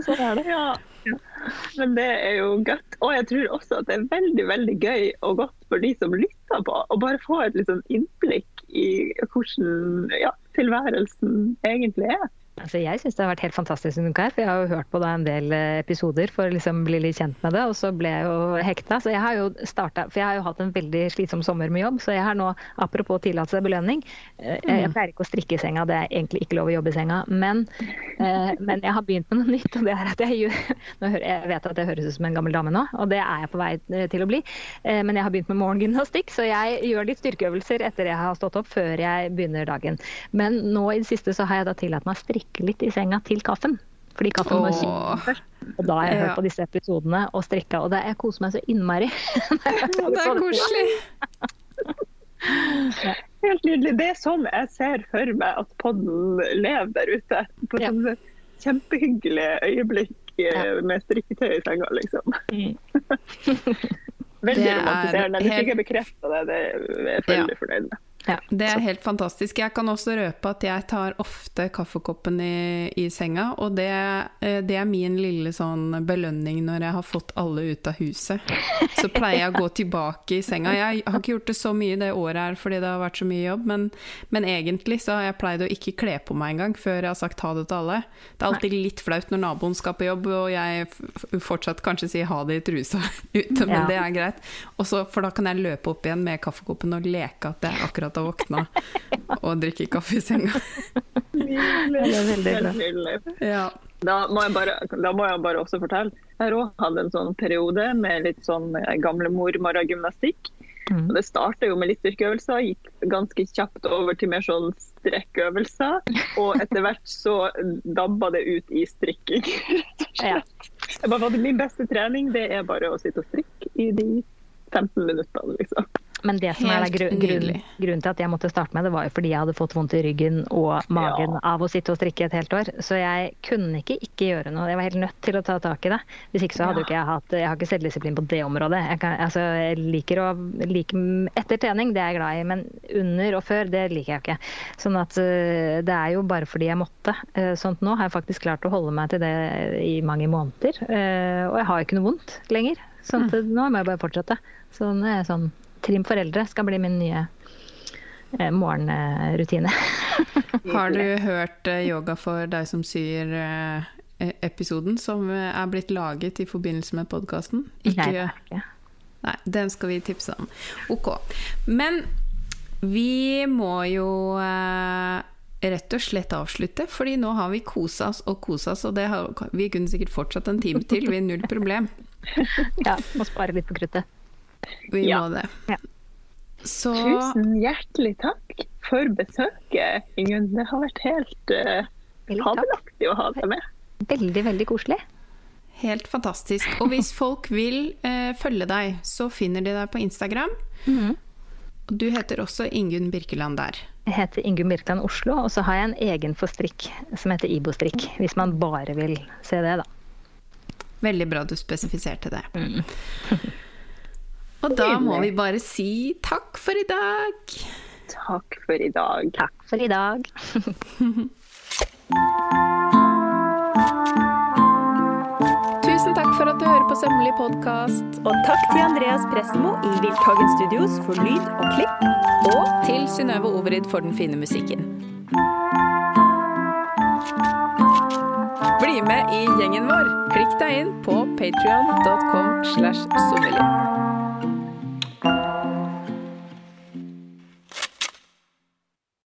Sånn er det. Ja. Men det er jo godt. Og jeg tror også at det er veldig veldig gøy og godt for de som lytter på, å bare få et liksom innblikk i hvordan ja, tilværelsen egentlig er. Altså, jeg syns det har vært helt fantastisk uka her, for jeg har jo hørt på en del eh, episoder for å liksom bli litt kjent med det, og så ble jeg jo hekta. Så jeg har jo starta For jeg har jo hatt en veldig slitsom sommer med jobb, så jeg har nå, apropos tillatelse og belønning eh, Jeg mm. pleier ikke å strikke i senga, det er egentlig ikke lov å jobbe i senga, men, eh, men jeg har begynt med noe nytt, og det er at jeg gjør Jeg vet at jeg høres ut som en gammel dame nå, og det er jeg på vei til å bli, men jeg har begynt med morgengymnastikk, så jeg gjør litt styrkeøvelser etter jeg har stått opp, før jeg begynner dagen. Men nå i det siste så har jeg da tillatt meg å strikke strikke litt i senga til kaffen. Fordi kaffen var kjøpe først. Og da har jeg hørt på disse episodene og strikka, og det, jeg koser meg så innmari. det er koselig. Helt nydelig. Det er sånn jeg ser for meg at podden lever der ute. På ja. sånne kjempehyggelige øyeblikk eh, med strikketøy i senga, liksom. Mm. veldig romantiserende. Hvis ikke jeg bekrefter det, det er jeg veldig ja. fornøyd med. Ja, det er helt fantastisk. Jeg kan også røpe at jeg tar ofte kaffekoppen i, i senga, og det, eh, det, er min lille sånn belønning når jeg har fått alle ut av huset. Så pleier jeg å gå tilbake i senga. Jeg har ikke gjort det så mye det året her fordi det har vært så mye jobb, men, men egentlig så har jeg pleid å ikke kle på meg engang før jeg har sagt ha det til alle. Det er alltid litt flaut når naboen skal på jobb og jeg fortsatt kanskje sier ha det i trusa ute, men ja. det er greit. Også, for da kan jeg løpe opp igjen med kaffekoppen og leke at det er akkurat å våkne og drikke kaffe i senga. Ja. Da, må jeg bare, da må jeg bare også fortelle. Jeg har òg hatt en sånn periode med litt sånn eh, gamlemor-morgengymnastikk. Mm. Det starta med litt styrkeøvelser, gikk ganske kjapt over til mer sånn strekkøvelser. Og etter hvert så dabba det ut i strikking, rett og slett. Jeg bare, min beste trening det er bare å sitte og strikke i de 15 minuttene, liksom. Men det som er grunn, grunn, grunnen til at jeg måtte starte med det, var jo fordi jeg hadde fått vondt i ryggen og magen ja. av å sitte og strikke et helt år. Så jeg kunne ikke ikke gjøre noe. Jeg var helt nødt til å ta tak i det. Hvis ikke så hadde ja. ikke jeg hatt Jeg har ikke selvdisiplin på det området. Jeg, kan, altså, jeg liker å like etter trening, det er jeg glad i. Men under og før, det liker jeg ikke. Sånn at uh, det er jo bare fordi jeg måtte. Uh, sånt nå har jeg faktisk klart å holde meg til det i mange måneder. Uh, og jeg har ikke noe vondt lenger. Sånn at mm. nå må jeg bare fortsette. Så nå er jeg sånn Trim foreldre skal bli min nye eh, morgenrutine. Har du hørt eh, Yoga for deg som syr eh, e-, episoden som er blitt laget i forbindelse med podkasten? Ikke... Nei, den skal vi tipse om. Ok. Men vi må jo rett og slett avslutte, fordi nå har vi kosa oss og kosa oss, og har, vi kunne sikkert fortsatt en time til, vi er null problem. Ja, må spare litt på kruttet. Vi ja. må det. Ja. Så... Tusen hjertelig takk for besøket, Ingunn. Det har vært helt uh, fabelaktig å ha deg med. Veldig, veldig koselig. Helt fantastisk. Og hvis folk vil uh, følge deg, så finner de deg på Instagram. Mm -hmm. Du heter også Ingunn Birkeland der. Jeg heter Ingunn Birkeland Oslo, og så har jeg en egen for strikk som heter Ibo-strikk. Hvis man bare vil se det, da. Veldig bra du spesifiserte det. Mm. og da må vi bare si takk for i dag. Takk for i dag. Takk for i dag. Tusen takk for at du hører på Sømmelig podkast. Og takk til Andreas Prestmo i Wildtagen Studios for lyd og klipp. Og til Synnøve Overid for den fine musikken. Bli med i gjengen vår. Klikk deg inn på patrion.com slash sommelier.